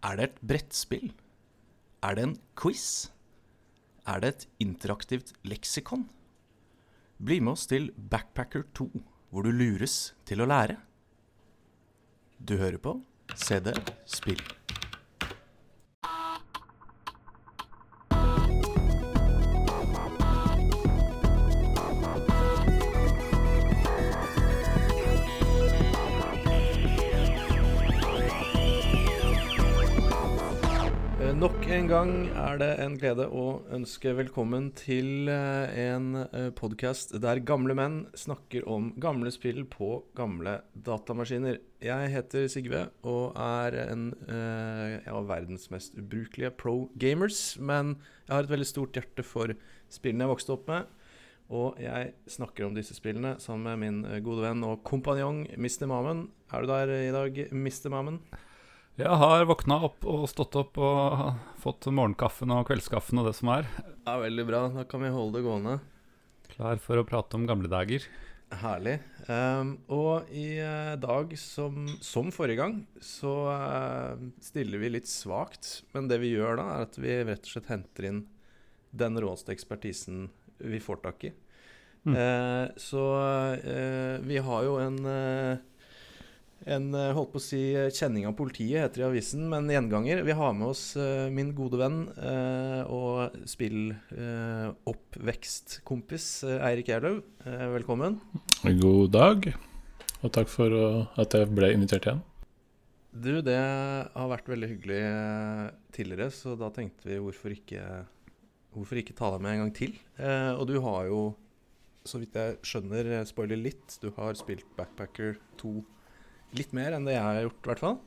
Er det et brettspill? Er det en quiz? Er det et interaktivt leksikon? Bli med oss til Backpacker 2, hvor du lures til å lære. Du hører på CD Spill. Gang er det en glede å ønske velkommen til eh, en podkast der gamle menn snakker om gamle spill på gamle datamaskiner. Jeg heter Sigve og er en eh, av verdens mest ubrukelige pro gamers. Men jeg har et veldig stort hjerte for spillene jeg vokste opp med. Og jeg snakker om disse spillene sammen med min eh, gode venn og kompanjong Mr. Mammen. Er du der i dag, Mr. Mammen? Jeg har våkna opp og stått opp og fått morgenkaffen og kveldskaffen og det som er. Ja, Veldig bra. Da kan vi holde det gående. Klar for å prate om gamle dager. Herlig. Um, og i eh, dag, som, som forrige gang, så uh, stiller vi litt svakt. Men det vi gjør da, er at vi rett og slett henter inn den råeste ekspertisen vi får tak i. Mm. Uh, så uh, vi har jo en en eh, holdt på å si kjenning av politiet, heter det i avisen, men gjenganger. Vi har med oss uh, min gode venn uh, og spilloppvekstkompis uh, Eirik. Eh, velkommen. God dag, og takk for at jeg ble invitert igjen. Du, det har vært veldig hyggelig tidligere, så da tenkte vi hvorfor ikke, hvorfor ikke ta deg med en gang til. Eh, og du har jo, så vidt jeg skjønner, spoiler litt, du har spilt Backpacker 2 litt mer enn det jeg har gjort, i hvert fall.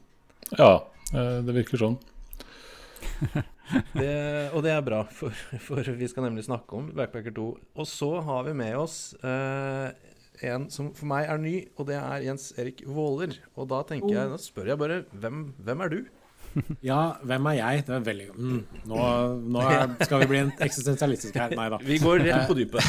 Ja, eh, det virker sånn. Det, og det er bra, for, for vi skal nemlig snakke om Backpacker 2. Og så har vi med oss eh, en som for meg er ny, og det er Jens Erik Våler. Og da tenker jeg, da spør jeg bare, hvem, hvem er du? Ja, hvem er jeg? Det er veldig mm, Nå, nå er, skal vi bli en eksistensialistisk her. Nei da. Vi går rett på dypet.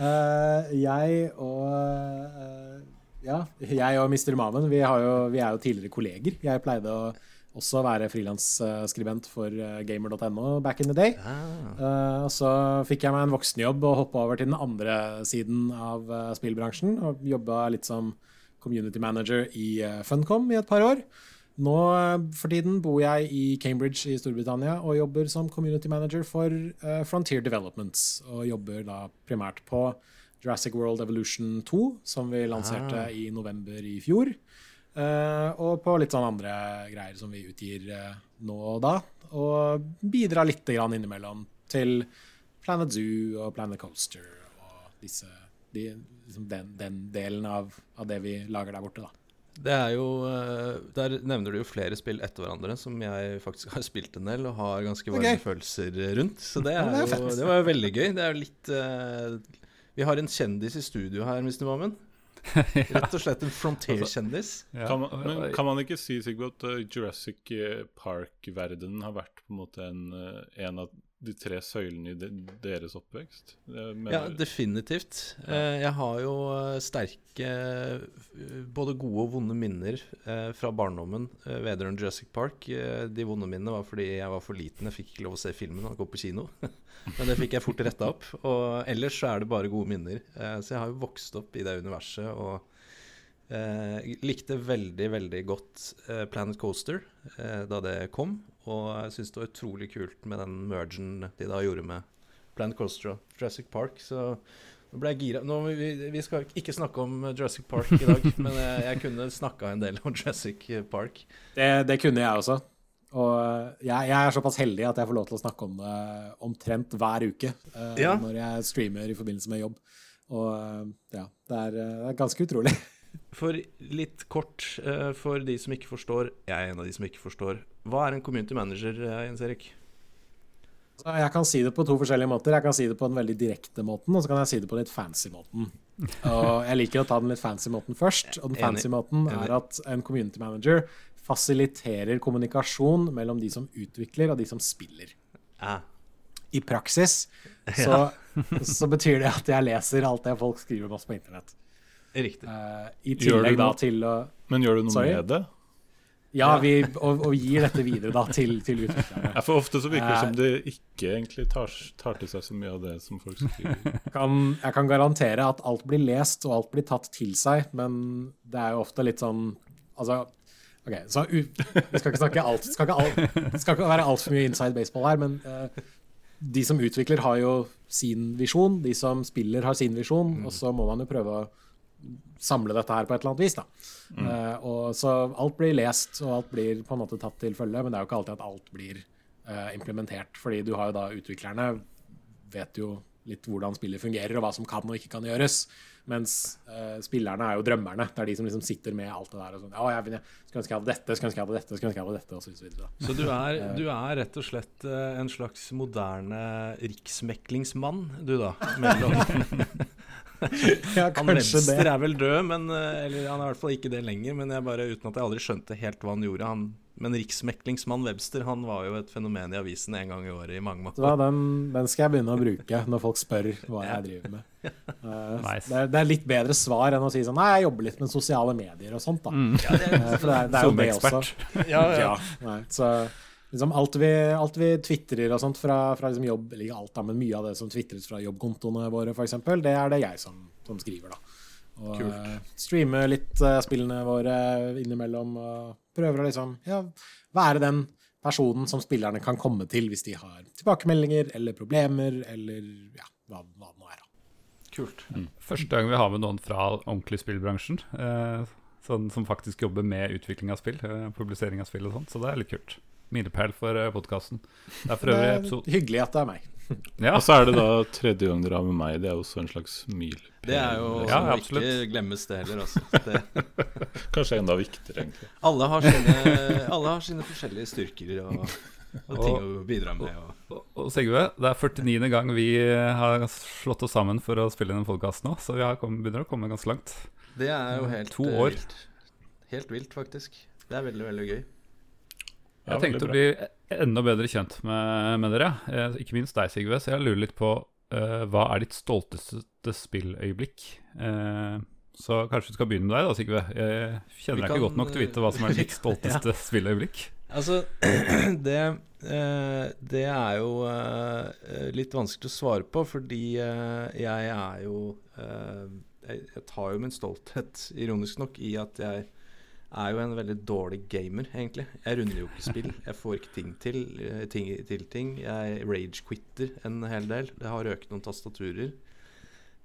uh, jeg og eh, Ja, jeg og Mr. Mamen, vi, har jo, vi er jo tidligere kolleger. Jeg pleide å også være frilansskribent for eh, gamer.no back in the day. Ah, Eh, så fikk jeg meg en voksenjobb og hoppa over til den andre siden av eh, spillbransjen. Og jobba litt som community manager i Funcom i et par år. Nå for tiden bor jeg i Cambridge i Storbritannia og jobber som community manager for Frontier Developments. Og jobber da primært på Jurassic World Evolution 2, som vi lanserte Ah. i november i fjor. Uh, og på litt sånn andre greier som vi utgir uh, nå og da. Og bidra litt grann innimellom til Planet Zoo og Planet Coaster og disse, de, liksom den, den delen av, av det vi lager der borte, da. Det er jo eh, Der nevner du jo flere spill etter hverandre som jeg faktisk har spilt en del og har ganske varme okay. følelser rundt. Så det, jo, det var jo veldig gøy. Det er jo litt Vi har en kjendis i studio her, Mr. Mammen. Rett og slett en Frontier-kjendis. Ja. Kan man, kan man ikke si Sigve, at eh, Jurassic eh, Park-verdenen har vært på en måte en, eh, en av de tre søylene i de, deres oppvekst? Mener- Ja, definitivt. Eh, jeg har jo eh, sterke eh, både gode og vonde minner fra barndommen vedrørende Jurassic Park. De vonde minnene var fordi jeg var for liten. Jeg fikk ikke lov å se filmen og gå på kino. Men det fikk jeg fort retta opp. Og ellers så er det bare gode minner. Så jeg har jo vokst opp i det universet og eh, likte veldig, veldig godt Planet Coaster eh, da det kom. Og jeg syns det var utrolig kult med den mergen de da gjorde med Plant Costra, Jurassic Park. Så nå ble jeg gira. Nå, vi, vi skal ikke snakke om Jurassic Park i dag, men jeg, jeg kunne snakka en del om Jurassic Park. Det, det kunne jeg også. Og jeg, jeg er såpass heldig at jeg får lov til å snakke om det omtrent hver uke uh, Ja. når jeg streamer i forbindelse med jobb. Og eh, ja, det er, eh, det er ganske utrolig. For litt kort, eh, for de som ikke forstår Jeg er en av de som ikke forstår. Hva er en community manager, eh, Jens Erik? Jeg kan si det på to forskjellige måter. Jeg kan si det på den veldig direkte måten, og så kan jeg si det på litt fancy måten. Og jeg liker å ta den litt fancy måten først. Og den fancy måten er at en community manager fasiliterer kommunikasjon mellom de som utvikler og de som spiller. I praksis så, så betyr det at jeg leser alt det folk skriver om oss på internett. Riktig. Uh, I tillegg da til å Men gjør du noe Sorry? med det? Ja, vi, og, og gir dette videre da til, til utviklerne. Ja, for ofte så virker det Eh. som det ikke egentlig tar, tar til seg så mye av det som folk skriver. Kan, jeg kan garantere at alt blir lest og alt blir tatt til seg, men det er jo ofte litt sånn Altså, OK, så u, vi skal ikke snakke alt skal ikke, alt, det skal ikke være altfor mye inside baseball her, men uh, de som utvikler, har jo sin visjon. De som spiller, har sin visjon, og så må man jo prøve å samle dette her på et eller annet vis. da. Eh, og Så alt blir lest, og alt blir på en måte tatt til følge, men det er jo ikke alltid at alt blir uh, implementert. fordi du har jo da utviklerne vet jo litt hvordan spillet fungerer, og hva som kan og ikke kan gjøres. Mens uh, spillerne er jo drømmerne. Det er de som liksom sitter med alt det der. og sånn, ja, jeg, vil- skulle ønske jeg hadde dette, skulle ønske jeg hadde dette, skulle ønske jeg hadde dette, og så videre. Så du er, du er rett og slett en slags moderne riksmeklingsmann, du da? Mellom, Ja, han kanskje det. Webster er vel død, men, eh, eller han er i hvert fall ikke det lenger. Men jeg bare, uten at jeg aldri skjønte helt hva han gjorde. Han, men riksmeklingsmann Webster han var jo et fenomen i avisen en gang i året i mange måter. Ja, den, den skal jeg begynne å bruke når folk spør hva jeg driver med. Uh, Nice. det, er, det er litt bedre svar enn å si sånn Nei, jeg jobber litt med sosiale medier og sånt, da. Ja, det, Eh, For det er, det er jo det også. Ja, ja. Ja, nei, så liksom alt vi, alt vi tvitrer og sånt fra, fra liksom jobb, eller ikke alt da, men mye av det som tvitres fra jobbkontoene våre for eksempel, det er det jeg som, som skriver da. Og Kult. eh, streamer litt eh, spillene våre innimellom, og prøver å liksom, ja, være den personen som spillerne kan komme til hvis de har tilbakemeldinger eller problemer, eller ja, hva, hva det nå er da. Kult. Første gang vi har med noen fra ordentlig spillbransjen. Eh, sånn, som faktisk jobber med utvikling av spill, eh, publisering av spill og sånt. Så det er litt kult. Milepæl for uh, podkasten. Det er for øvrig episode hyggelig at det er meg. Ja, Og så er det da tredje gang dere har med meg. Det er også en slags milepæl. Det er jo Ja, må ikke glemmes, det heller. Altså. Det, Kanskje enda viktigere, egentlig. alle, har sine, alle har sine forskjellige styrker og, og ting å bidra med. Og, og, og Sigve, det er 49. gang vi eh, har slått oss sammen for å spille inn en podkast nå, så vi har kommet, begynner å komme ganske langt. det er jo helt To eh, år. vilt. Helt vilt, faktisk. Det er veldig, veldig gøy. Ja, Jeg tenkte å bli enda bedre kjent med, med dere, eh, ikke minst deg, Sigve. Så jeg lurer litt på eh, hva er ditt stolteste spilløyeblikk? Eh, så kanskje vi skal begynne med deg, da, Sigve. Jeg kjenner deg ikke godt nok til å vite hva som er ditt stolteste spilløyeblikk. Altså, det, eh, det er jo eh, litt vanskelig å svare på, fordi jeg er jo eh, jeg, jeg tar jo min stolthet, ironisk nok, i at jeg er jo en veldig dårlig gamer, egentlig. Jeg runder jo ikke spill. Jeg får ikke ting til, eh, ting, til ting. Jeg rage-quitter en hel del. Det har røket noen tastaturer.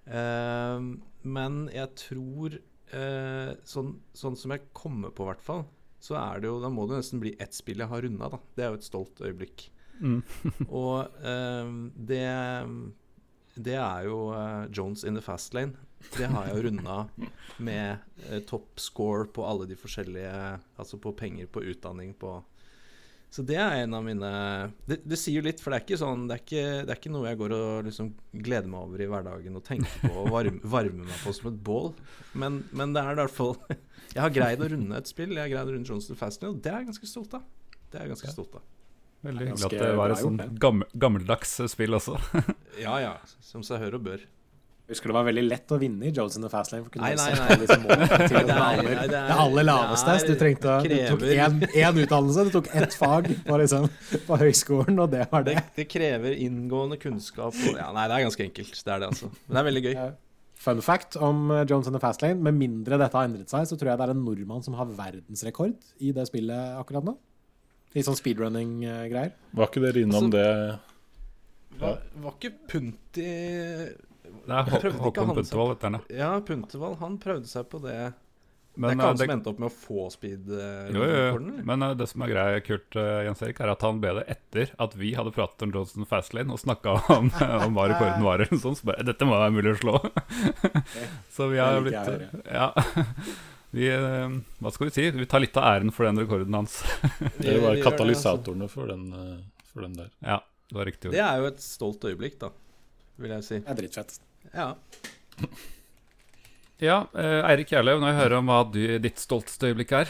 Eh, men jeg tror eh, sånn, sånn som jeg kommer på, i hvert fall, så er det jo Da må det nesten bli ett spill jeg har runda, da. Det er jo et stolt øyeblikk. Mm. Og eh, det Det er jo uh, Jones in the fast lane. Det har jeg jo runda med eh, top score på alle de forskjellige Altså på penger, på utdanning, på Så det er en av mine Det, det sier jo litt, for det er ikke sånn Det er ikke, det er ikke noe jeg går og liksom gleder meg over i hverdagen og tenker på og varme, varmer meg på som et bål. Men, men det er i hvert fall Jeg har greid å runde et spill. Jeg har greid å runde Johnson in the fast lane, og det er jeg ganske stolt av. Det er jeg ganske stolt av. Veldig hyggelig at det var et sånn gammeldags spill også. Ja ja, som seg hør og bør. Jeg husker det var veldig lett å vinne i Jones in the Fast Lane. For kunne Nei, nei, nei. Liksom mål Det er- aller, nei, det er- det aller laveste. du trengte å- Du tok én utdannelse, du tok ett fag på, liksom, på høyskolen, og det var Det, det. det krever inngående kunnskap. Og, ja, nei, det er ganske enkelt. Det er det, altså. Men det er veldig gøy. Fun fact om eh, Jones in the Fast Lane. Med mindre dette har endret seg, så tror jeg det er en nordmann som har verdensrekord i det spillet akkurat nå. I sånn speedrunning-greier. Var ikke dere innom Altså- det Var, var ikke Punti Det er Hå- Håkon han Puntervold, heter han. ja. Ja, han prøvde seg på det. det er ikke han eh, som endte opp med å få speed eh, Jo, jo, jo. Men eh, det som er greia, Kurt uh, Jens Erik, er at han ble det etter at vi hadde pratet om Johnson Fastlane og snakka om, om hva rekorden var. eller noe sånt, Så bare, dette må være mulig å slå. så vi har blitt her, Ja. Vi, hva skal vi si? Vi tar litt av æren for den rekorden hans. det var vi katalysatorene for, den, for den der. Ja, det var riktig altså. Det er jo et stolt øyeblikk, da, vil jeg si. Det er drittfett. Ja. Ja, eh, Eirik Gjerlev, når jeg hører om hva du, ditt stolteste øyeblikk er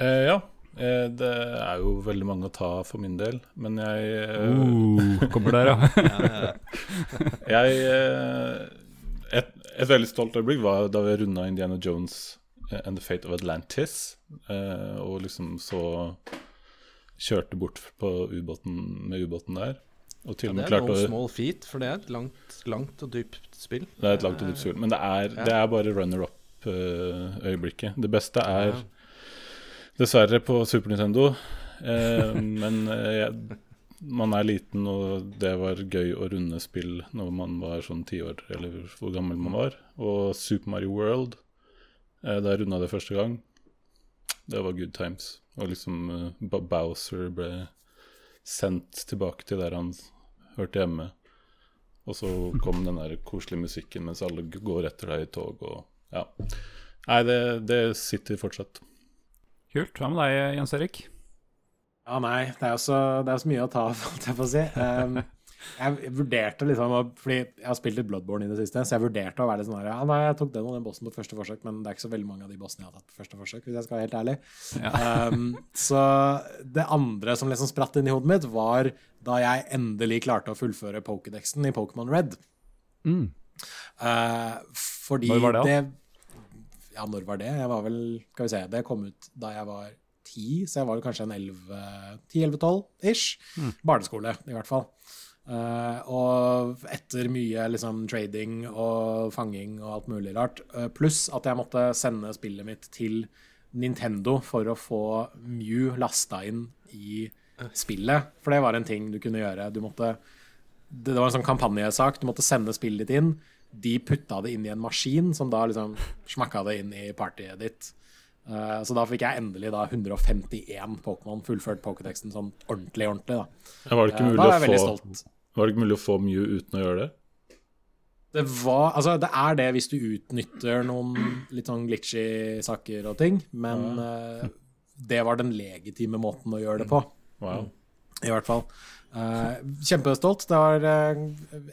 Eh, ja. Eh, det er jo veldig mange å ta for min del, men jeg eh, uh, Kommer der, ja. ja, ja. Jeg eh, et, et veldig stolt øyeblikk var da vi runda Indiana Jones and the Fate of Atlantis. eh, og liksom så kjørte bort på ubåten med ubåten der. Og til Ja, det er no å small feat, for det er et langt, langt og dypt spill. Det er et langt og dypt spill. Men det er, det er bare runner-up-øyeblikket. Det beste er dessverre på Super Nintendo, eh, men eh, jeg, man er liten, og det var gøy å runde spill når man var sånn ti år, eller hvor gammel man var. Og Super Mario World, eh, da jeg runda det første gang, det var good times. Og liksom eh, Bowser ble sendt tilbake til der han hørte hjemme. Og så kom den der koselige musikken mens alle går etter deg i tog og ja. Nei, det, det sitter fortsatt. Kult. Hva med deg, Jens Erik? Ja, nei, det er jo så, det er jo så mye å ta av, holdt jeg på å si. Um, jeg vurderte liksom Fordi jeg har spilt litt Bloodborne i det siste, så jeg vurderte å være litt sånn her Ja, nei, jeg tok den og den bossen på første forsøk, men det er ikke så veldig mange av de bossene jeg har tatt på første forsøk, hvis jeg skal være helt ærlig. Um, så det andre som liksom spratt inn i hodet mitt, var da jeg endelig klarte å fullføre Pokédexen i Pokémon Red. Mm. Uh, fordi Når var det, da? Ja, når var det? Jeg var vel Skal vi se, det kom ut da jeg var ti, så jeg var kanskje en 10-11-12 ish. Mm. Barneskole, i hvert fall. Eh, og etter mye liksom trading og fanging og alt mulig rart, uh, pluss at jeg måtte sende spillet mitt til Nintendo for å få Mew lasta inn i spillet. For det var en ting du kunne gjøre. Du måtte det var en sånn kampanjesak. Du måtte sende spillet ditt inn. De putta det inn i en maskin, som da liksom smakka det inn i partyet ditt. Uh, så da fikk jeg endelig da 151 Pokémon, fullført Pokédexen sånn ordentlig, ordentlig. da. Ja, var, det ikke mulig er å få. Var det ikke mulig å få Mew uten å gjøre det? Det var Altså, det er det hvis du utnytter noen litt sånn glitchy saker og ting, men eh, det var den legitime måten å gjøre det på. Wow. I hvert fall. Uh, kjempestolt. Det var uh,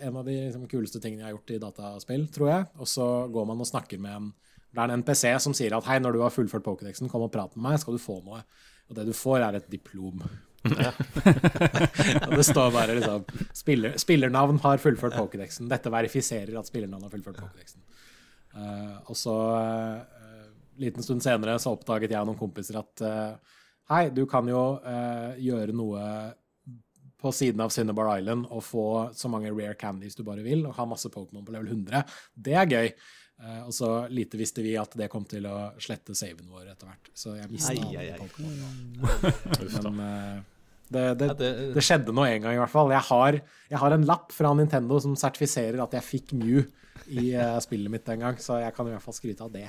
en av de liksom, kuleste tingene jeg har gjort i dataspill, tror jeg. Og så går man og snakker med en Det er en NPC som sier at hei, når du har fullført Pokédexen, kom og prat med meg, skal du få noe. Og det du får, er et diplom. og det står bare liksom spiller, Spillernavn har fullført Pokédexen. Dette verifiserer at spillernavn har fullført Pokédexen. Uh, og så, uh, liten stund senere, så oppdaget jeg og noen kompiser at uh, hei, du kan jo uh, gjøre noe på siden av Cinnabar Island og få så mange rare candies du bare vil, og ha masse Pokémon på level 100. Det er gøy. Eh, og så lite visste vi at det kom til å slette saven vår etter hvert. Så jeg mista alle. Pokémon. Men eh, det, det, det, det skjedde nå en gang, i hvert fall. Jeg har, jeg har en lapp fra Nintendo som sertifiserer at jeg fikk Mew i eh, spillet mitt den gang, så jeg kan i hvert fall skryte av det.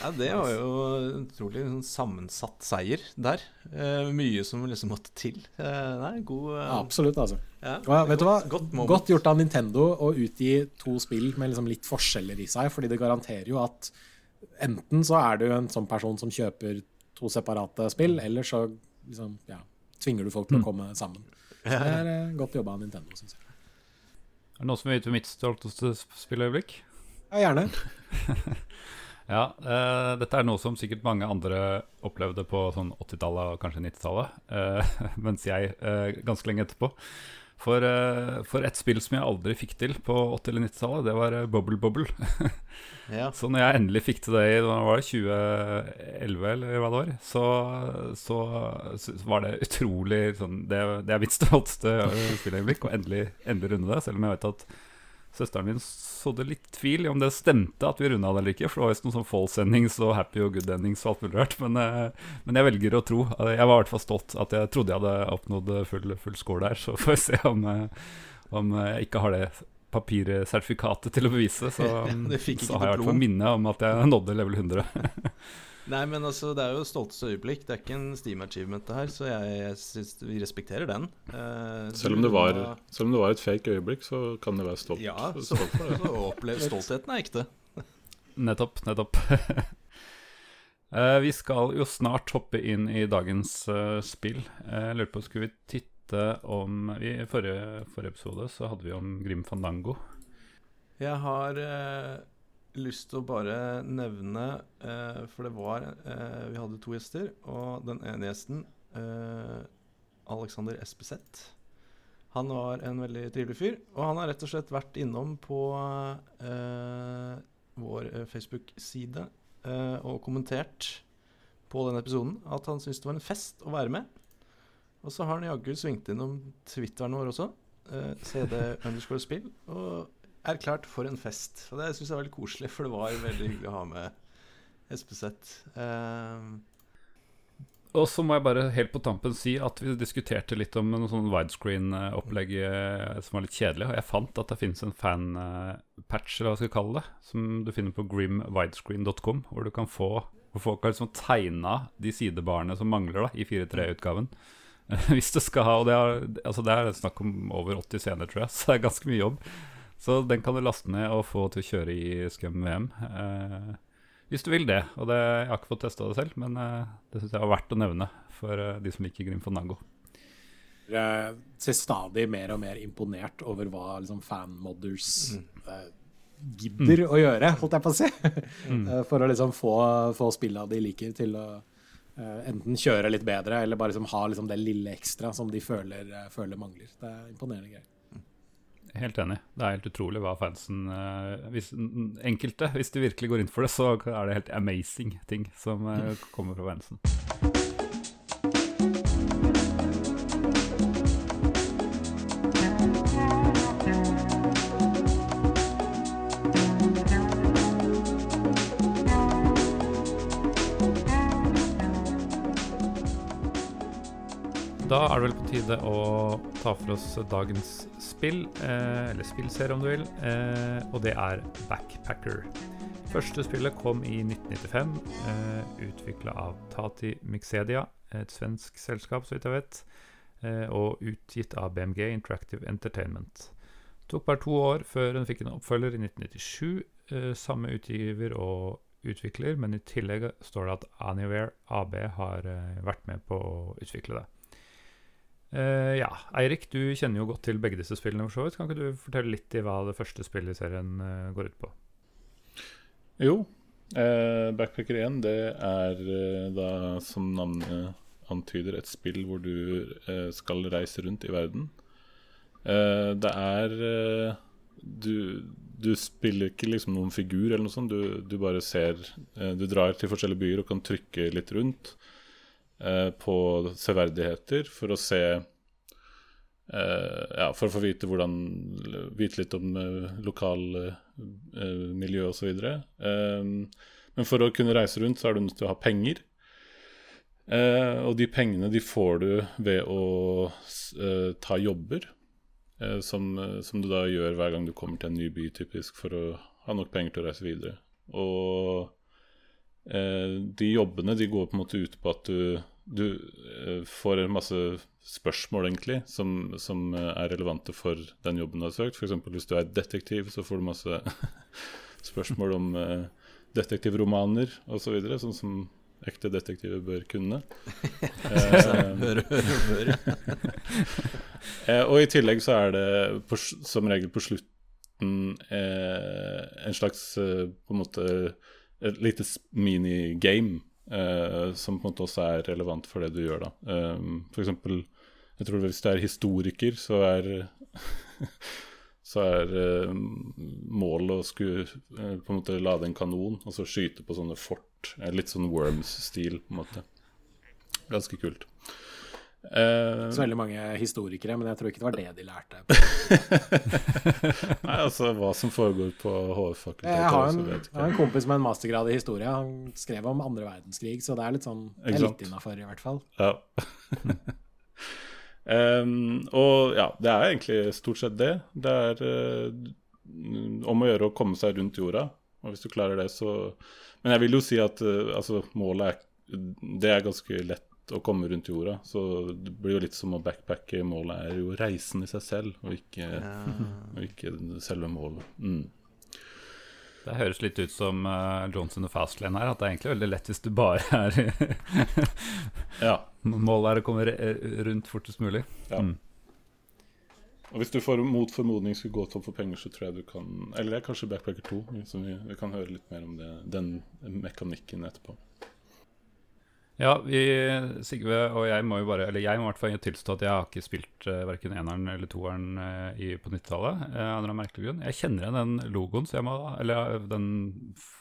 ja, det var jo en utrolig sånn sammensatt seier der. Eh, mye som liksom måtte til. Eh, nei, god eh, Absolutt, altså. ja, Og ja, vet du hva? Godt, godt gjort av Nintendo å utgi to spill med liksom litt forskjeller i seg, fordi det garanterer jo at enten så er du en sånn person som kjøper to separate spill, eller så liksom, ja, tvinger du folk til å komme sammen. Så det er eh, godt jobba av Nintendo, syns jeg. Er det noen som vil vite mitt stolteste sp- spilløyeblikk? Ja, gjerne. Ja, uh, dette er noe som sikkert mange andre opplevde på sånn 80-tallet og kanskje 90-tallet, uh, mens jeg uh, ganske lenge etterpå. For, eh, for et spill som jeg aldri fikk til på 80- eller 90-tallet, det var Bubble Bubble Ja. Så når jeg endelig fikk til det i var det, 2011, eller hva det var, så, så, så var det utrolig sånn Det, det er mitt stolteste eh, spilløyeblikk, å endelig, endelig runde det. Selv om jeg vet at søsteren min sådde litt tvil i om det stemte at vi runda det eller ikke. For det var visst noen sånn false endings og happy og good endings og alt mulig rart. Men, eh, men jeg velger å tro. Jeg var i hvert fall stolt at jeg trodde jeg hadde oppnådd full, full score der. Så får vi se om, eh, om jeg ikke har det papirsertifikatet til å bevise. Så, så har jeg i hvert fall minne om at jeg nådde level 100. Nei, men altså, det er jo stolteste øyeblikk. Det er ikke en Steam achievement, det her, så jeg, jeg syns vi respekterer den. Eh, Selv om, det var, da- selv om det var et fake øyeblikk, så kan det være stolt. Ja, så, stolt så opplev stoltheten er ekte. Nettopp, nettopp. Eh, vi skal jo snart hoppe inn i dagens eh, spill. Eh, Jeg lurer på, skulle vi titte om I forrige, forrige episode så hadde vi om Grim Fandango. Jeg har eh, lyst til å bare nevne eh, For det var eh, Vi hadde to gjester, og den ene gjesten, eh, Alexander Espeseth Han var en veldig trivelig fyr, og han har rett og slett vært innom på eh, vår eh, Facebook-side eh, og kommentert på den episoden at han syntes det var en fest å være med. Og så har han jaggu svingt innom Twitteren vår også, CD underscore spill, og erklært for en fest. Og det syns jeg er veldig koselig, for det var veldig hyggelig å ha med Espeseth. Uh, Og så må jeg bare helt på tampen si at vi diskuterte litt om noe sånn widescreen-opplegg eh, som var litt kjedelig. Og jeg fant at det finnes en fan-patch, eller hva jeg skal kalle det, som du finner på grimwidescreen.com, hvor du kan få hvor folk har liksom tegna de sidebarene som mangler da, i 4.3-utgaven. Hvis du skal ha Og det er, altså det er snakk om over 80 scener, tror jeg, så det er ganske mye jobb. Så den kan du laste ned og få til å kjøre i Scum VM. Eh, hvis du vil det. Og det, jeg har ikke fått testa det selv, men eh, det syns jeg var verdt å nevne for eh, de som liker Grim Fandango. Jeg ser stadig mer og mer imponert over hva liksom, fanmodders eh, gidder å gjøre, holdt jeg på å si. Mm. For å liksom få, få spilla de liker, til å eh, enten kjøre litt bedre, eller bare liksom ha liksom det lille ekstra som de føler, eh, føler mangler. Det er imponerende greier. Helt enig. Det er helt utrolig hva fansen eh, hvis, Enkelte, hvis de virkelig går inn for det, så er det helt amazing ting som eh, kommer fra fansen. Da er det vel på tide å ta for oss dagens spill, eh, eller spillserie om du vil, eh, og det er Backpacker. Første spillet kom i 1995, eh, utvikla av Tati Mixedia, et svensk selskap, så vidt jeg vet, og utgitt av BMG Interactive Entertainment. Det tok bare to år før den fikk en oppfølger i 1997. Eh, samme utgiver og utvikler, men i tillegg står det at Anywhere AB har vært med på å utvikle det. Eh, ja, Eirik, du kjenner jo godt til begge disse spillene. for så vidt. Kan ikke du fortelle litt i hva det første spillet i serien uh, går ut på? Jo, uh, Backpacker 1 det er da, som navnet antyder, et spill hvor du skal reise rundt i verden. Det er du, du spiller ikke liksom noen figur eller noe sånt. Du, du bare ser Du drar til forskjellige byer og kan trykke litt rundt eh, på severdigheter for å se eh, Ja, for å få vite hvordan Vite litt om uh, lokal eh, miljø osv. Men for å kunne reise rundt, så er du nødt til å ha penger. Eh, og de pengene de får du ved å eh, ta jobber, eh, som, eh, som du da gjør hver gang du kommer til en ny by, typisk, for å ha nok penger til å reise videre. Og eh, de jobbene de går på en måte ut på at du, du eh, får masse spørsmål, egentlig, som, som eh, er relevante for den jobben du har søkt. F.eks. hvis du er detektiv, så får du masse spørsmål om uh, detektivromaner osv., så sånn som ekte detektiver bør kunne. Eh, høre, høre. Eh, og i tillegg så er det på, som regel på slutten eh, en slags eh, på en måte et lite minigame eh, som på en måte også er relevant for det du gjør, da. Um, for eksempel, jeg tror hvis du er historiker, så er så er eh, målet å skulle eh, på en måte lade en kanon og så skyte på sånne fort. Eh, litt sånn Worms-stil, på en måte. Ganske kult. Eh, Så veldig mange historikere, men jeg tror ikke det var det de lærte. Nei, altså hva som foregår på HF-fakultetet. Jeg har, en, jeg har en kompis med en mastergrad i historie. Han skrev om andre verdenskrig, så det er litt sånn Det er litt innafor, i hvert fall. Ja. um, og ja, det er egentlig stort sett det. Det er uh, om å gjøre å komme seg rundt jorda. Og hvis du klarer det, så Men jeg vil jo si at uh, altså, målet er Det er ganske lett å komme rundt jorda. Så det blir jo litt som å backpacke. Målet er jo reisen i seg selv, og ikke, og ikke selve målet. Mm. Det høres litt ut som uh, Johnson og Fastlane her, at det er egentlig veldig lett hvis du bare er Ja. Målet er å komme rundt fortest mulig. Ja. Mm. Og hvis du får mot formodning skulle gå tom for penger, så tror jeg du kan Eller det er kanskje Backpacker 2, så vi, vi kan høre litt mer om det, den mekanikken etterpå. Ja, vi, Sigve og jeg må jo bare Eller jeg må i hvert fall tilstå at jeg har ikke spilt uh, verken eneren eller toeren uh, i, på 90-tallet. Uh, av en merkelig grunn. Jeg kjenner igjen den logoen, så jeg må Eller den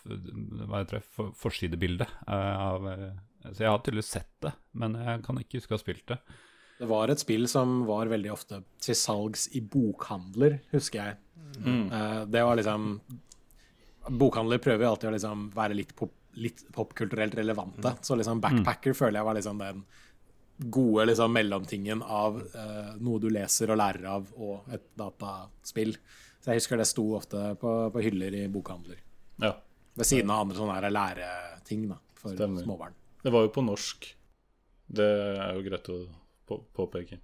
Hva heter det? For, forsidebildet eh, av, eh, Så jeg har tydeligvis sett det, men jeg kan ikke huske å ha spilt det. Det var et spill som var veldig ofte til salgs i bokhandler, husker jeg. Eh, det var liksom Bokhandler prøver jo alltid å liksom være litt, pop, litt popkulturelt relevante. Så liksom Backpacker føler jeg var liksom den gode liksom mellomtingen av eh, noe du leser og lærer av, og et dataspill. Så jeg husker det sto ofte på, på hyller i bokhandler. Ja. Ved siden av andre sånne læreting da, for Stemmer. småbarn. Det var jo på norsk. Det er jo greit å på påpeke.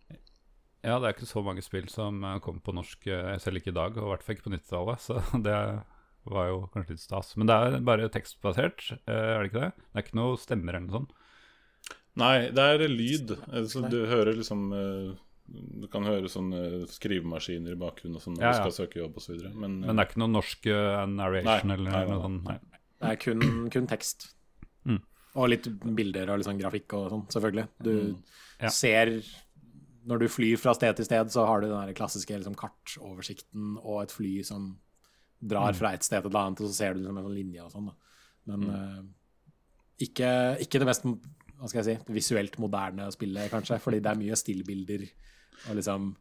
Ja, det er ikke så mange spill som eh, kommer på norsk, eh, selv ikke i dag, og i hvert fall ikke på 90-tallet, så det var jo kanskje litt stas. Men det er bare tekstbasert, eh, er det ikke det? Det er ikke noe stemmer eller noe sånt? Nei, det er lyd. Eh, Så du hører liksom eh, Du kan høre sånne skrivemaskiner i bakgrunnen og sånn når Ja, du skal søke jobb osv. Men, Men det er ikke noe norsk narration Nei, eller nei, noe sånt? Nei. Det er kun, kun tekst. Mm. Og litt bilder og litt sånn grafikk og sånn, selvfølgelig. Du Ja. ser Når du flyr fra sted til sted, så har du den der klassiske liksom, kartoversikten og et fly som drar fra et sted til et annet, og så ser du liksom en sånn linje og sånn. da. Men eh, ikke, ikke det mest hva skal jeg si, visuelt moderne spillet, kanskje, fordi det er mye stillbilder. Og liksom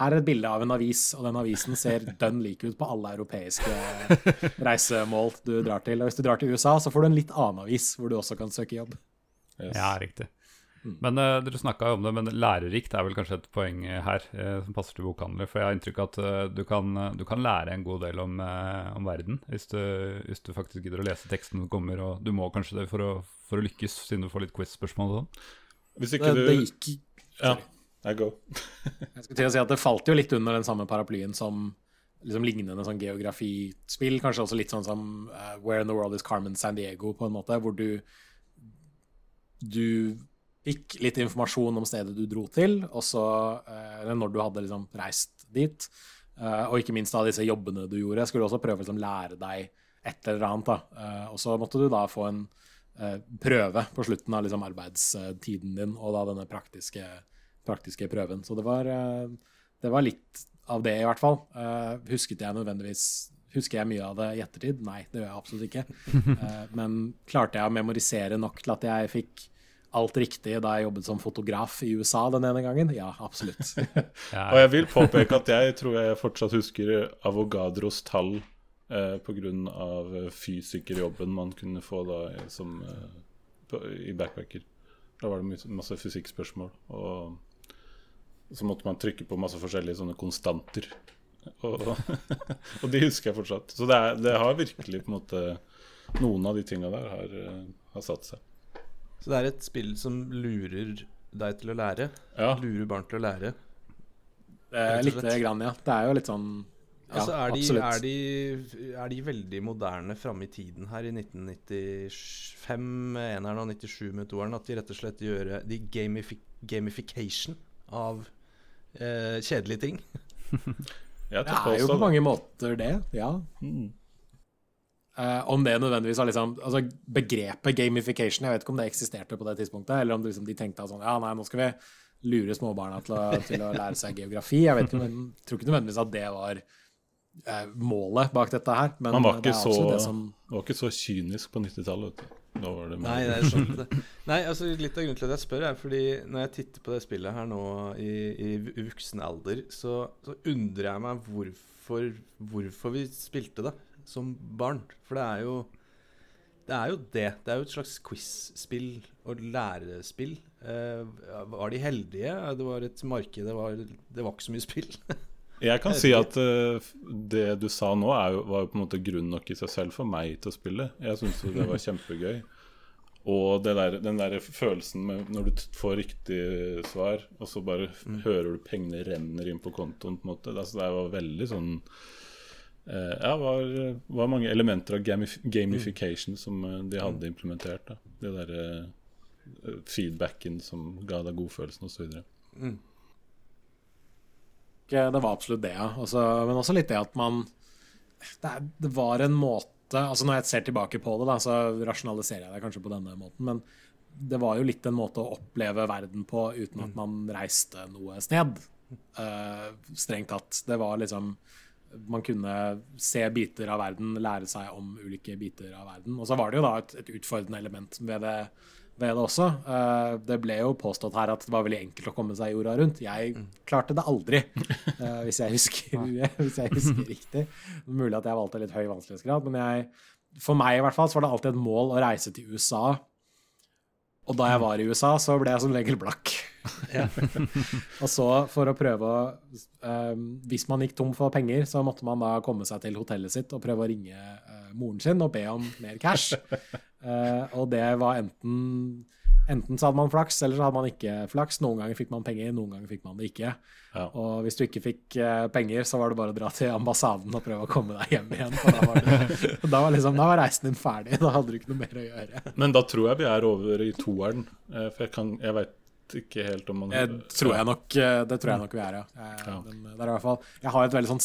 Her er et bilde av en avis, og den avisen ser dønn lik ut på alle europeiske reisemål du drar til. Og hvis du drar til USA, så får du en litt annen avis hvor du også kan søke jobb. yes. Ja, riktig. Men uh, dere snakka jo om det, men lærerikt er vel kanskje et poeng eh, her uh, som passer til bokhandler. For jeg har inntrykk av at uh, du, kan, du kan lære en god del om, om verden hvis du, hvis du faktisk gidder å lese teksten som kommer. Og du må kanskje det for å, for å lykkes, siden du får litt quiz-spørsmål og sånn. Hvis ikke Det, du det gikk Ja, jeg go. Jeg skulle til å si at det falt jo litt under den samme paraplyen som liksom lignende sånn geografispill. Kanskje også litt sånn som Where in the World is Carmen San Diego, på en måte, hvor du du fikk litt informasjon om stedet du dro til, og så eh, eller når du hadde liksom reist dit. Eh, og ikke minst av disse jobbene du gjorde. Skulle også prøve å liksom, lære deg et eller annet. da. Eh, og så måtte du da få en prøve på slutten av liksom, arbeidstiden din, og da denne praktiske, praktiske prøven. Så det var, det var litt av det, i hvert fall. Husket jeg nødvendigvis Husker jeg mye av det i ettertid? Nei, det gjør jeg absolutt ikke. Men klarte jeg å memorisere nok til at jeg fikk alt riktig da jeg jobbet som fotograf i USA den ene gangen? Ja, absolutt. Ja, Og jeg vil påpeke at jeg tror jeg fortsatt husker Avogadros tall eh, pga. fysikerjobben man kunne få da i- som, eh, på, i backpacker. Da var det masse fysikkspørsmål. Og så måtte man trykke på masse forskjellige sånne konstanter. Og, og de husker jeg fortsatt. Så det, er, det har virkelig på en måte Noen av de tinga der har, eh, har satt seg. Så det er et spill som lurer deg til å lære. Ja. Lurer barn til å lære. Eh, Lite grann, ja. Det er jo litt sånn ja, altså, er, de, er, de, er de veldig moderne framme i tiden her i 1995 med eneren og 97 med toeren? At de rett og slett gjør de gamifi gamification av eh, kjedelige ting? Det er jo på mange måter det, ja. Mm. Eh, om det nødvendigvis har liksom Altså begrepet gamification, jeg vet ikke om det eksisterte på det tidspunktet, eller om det liksom de tenkte at sånn Ja, nei, nå skal vi lure småbarna til å, til å lære seg geografi. Jeg vet ikke, men, tror ikke nødvendigvis at det var uh, målet bak dette her. Men Man var det ikke er så, det som var ikke så kynisk på 90-tallet. vet var det mer- Nei, det er sant det. Nei, altså Litt av grunnen til at jeg spør, er fordi når jeg titter på det spillet her nå i, i voksen alder, så, så undrer jeg meg hvorfor, hvorfor vi spilte det som barn. For det er jo det er jo det. Det er jo et slags quiz-spill og lærespill. Eh, var de heldige? Det var et marked, det var, det var ikke så mye spill. Jeg kan si at uh, det du sa nå, er jo, var jo på en måte grunn nok i seg selv for meg til å spille. Jeg syns det var kjempegøy. Og det der, den der følelsen med når du får riktig svar, og så bare mm. hører du pengene renner inn på kontoen, på en måte. Altså, det var veldig sånn Ja, var, var mange elementer av gamif gamification som eh, de hadde implementert. Da. Det derre uh, feedbacken som ga deg godfølelsen, osv. ikke- Det var absolutt det, ja. Også, men også litt det at man det, er, det var en måte altså Når jeg ser tilbake på det, da, så rasjonaliserer jeg det kanskje på denne måten, men det var jo litt en måte å oppleve verden på uten at man reiste noe sted. Uh, strengt tatt. Det var liksom Man kunne se biter av verden, lære seg om ulike biter av verden. Og så var det jo da et, et utfordrende element ved det, ved det også. Uh, det ble jo påstått her at det var veldig enkelt å komme seg jorda rundt. Jeg klarte det aldri, uh, hvis jeg husker, hvis jeg husker riktig. Mulig at jeg valgte litt høy vanskelighetsgrad, men jeg, for meg i hvert fall så var det alltid et mål å reise til USA. Og da jeg var i USA, så ble jeg som regel blakk. og så, for å prøve å eh, Hvis man gikk tom for penger, så måtte man da komme seg til hotellet sitt og prøve å ringe uh, moren sin og be om mer cash. Uh, og det var enten Enten så hadde man flaks, eller så hadde man ikke flaks. Noen ganger fikk man penger, noen ganger fikk man det ikke. Ja. Og hvis du ikke fikk eh, penger, så var det bare å dra til ambassaden og prøve å komme deg hjem igjen. Da var, det, da var, liksom, da var reisen din ferdig. Da hadde du ikke noe mer å gjøre. Men da tror jeg vi er over i toeren. eh, For jeg, kan, jeg veit ikke helt om man Det tror jeg nok, eh, det tror jeg nok vi er, ja. Jeg, Ja. Men det er i hvert fall, jeg har et veldig sånn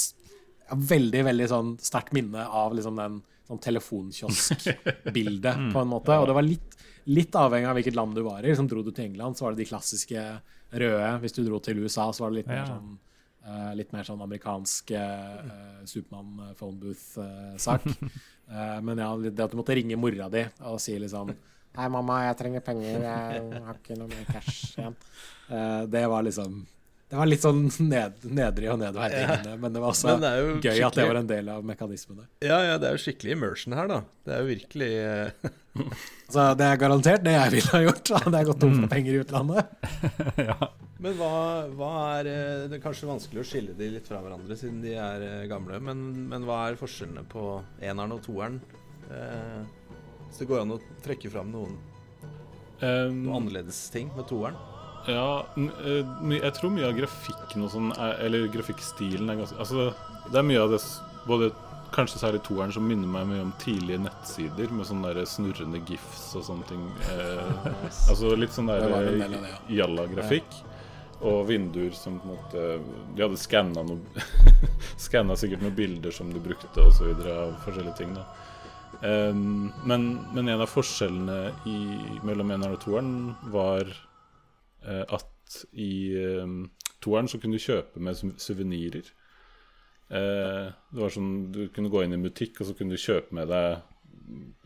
jeg veldig veldig sånn sterkt minne av liksom den sånn telefonkioskbildet, på en måte. Og det var litt, litt avhengig av hvilket land du var i. Liksom, dro du til England, så var det de klassiske røde. Hvis du dro til USA, så var det litt mer Ja. sånn uh, litt mer sånn amerikansk uh, Supermann uh, phone booth-sak. Uh, men ja, det at du måtte ringe mora di og si liksom Hei, mamma, jeg trenger penger. Jeg har ikke noe mer cash igjen. Eh, det var liksom Det var litt sånn ned, nedrig og nedverdigende, men det var også det gøy skikkelig... at det var en del av mekanismene. Ja, ja, det er jo skikkelig immersion her, da. Det er jo virkelig eh, Så det er garantert det jeg ville ha gjort. Hadde jeg gått tom for penger i utlandet. ja. Men hva, hva er eh, Det er kanskje vanskelig å skille de litt fra hverandre siden de er eh, gamle, men, men hva er forskjellene på eneren og toeren? Eh, så det går an å trekke fram noen, Um, noen annerledes ting med toeren? Ja, eh, jeg tror mye av grafikken og sånn, er- eller grafikkstilen er ganske Altså, det er mye av det Både kanskje særlig toeren som minner meg mye om tidlige nettsider med sånne der snurrende gifs og sånne ting. Eh, altså litt sånn der ja. jalla-grafikk. Og vinduer som på en måte De hadde skanna Skanna sikkert noen bilder som de brukte og så videre av forskjellige ting, da. Um, men, men en av forskjellene i, mellom eneren og toeren var uh, at i um, toeren så kunne du kjøpe med su- suvenirer. Eh, det var sånn, Du kunne gå inn i en butikk og så kunne du kjøpe med deg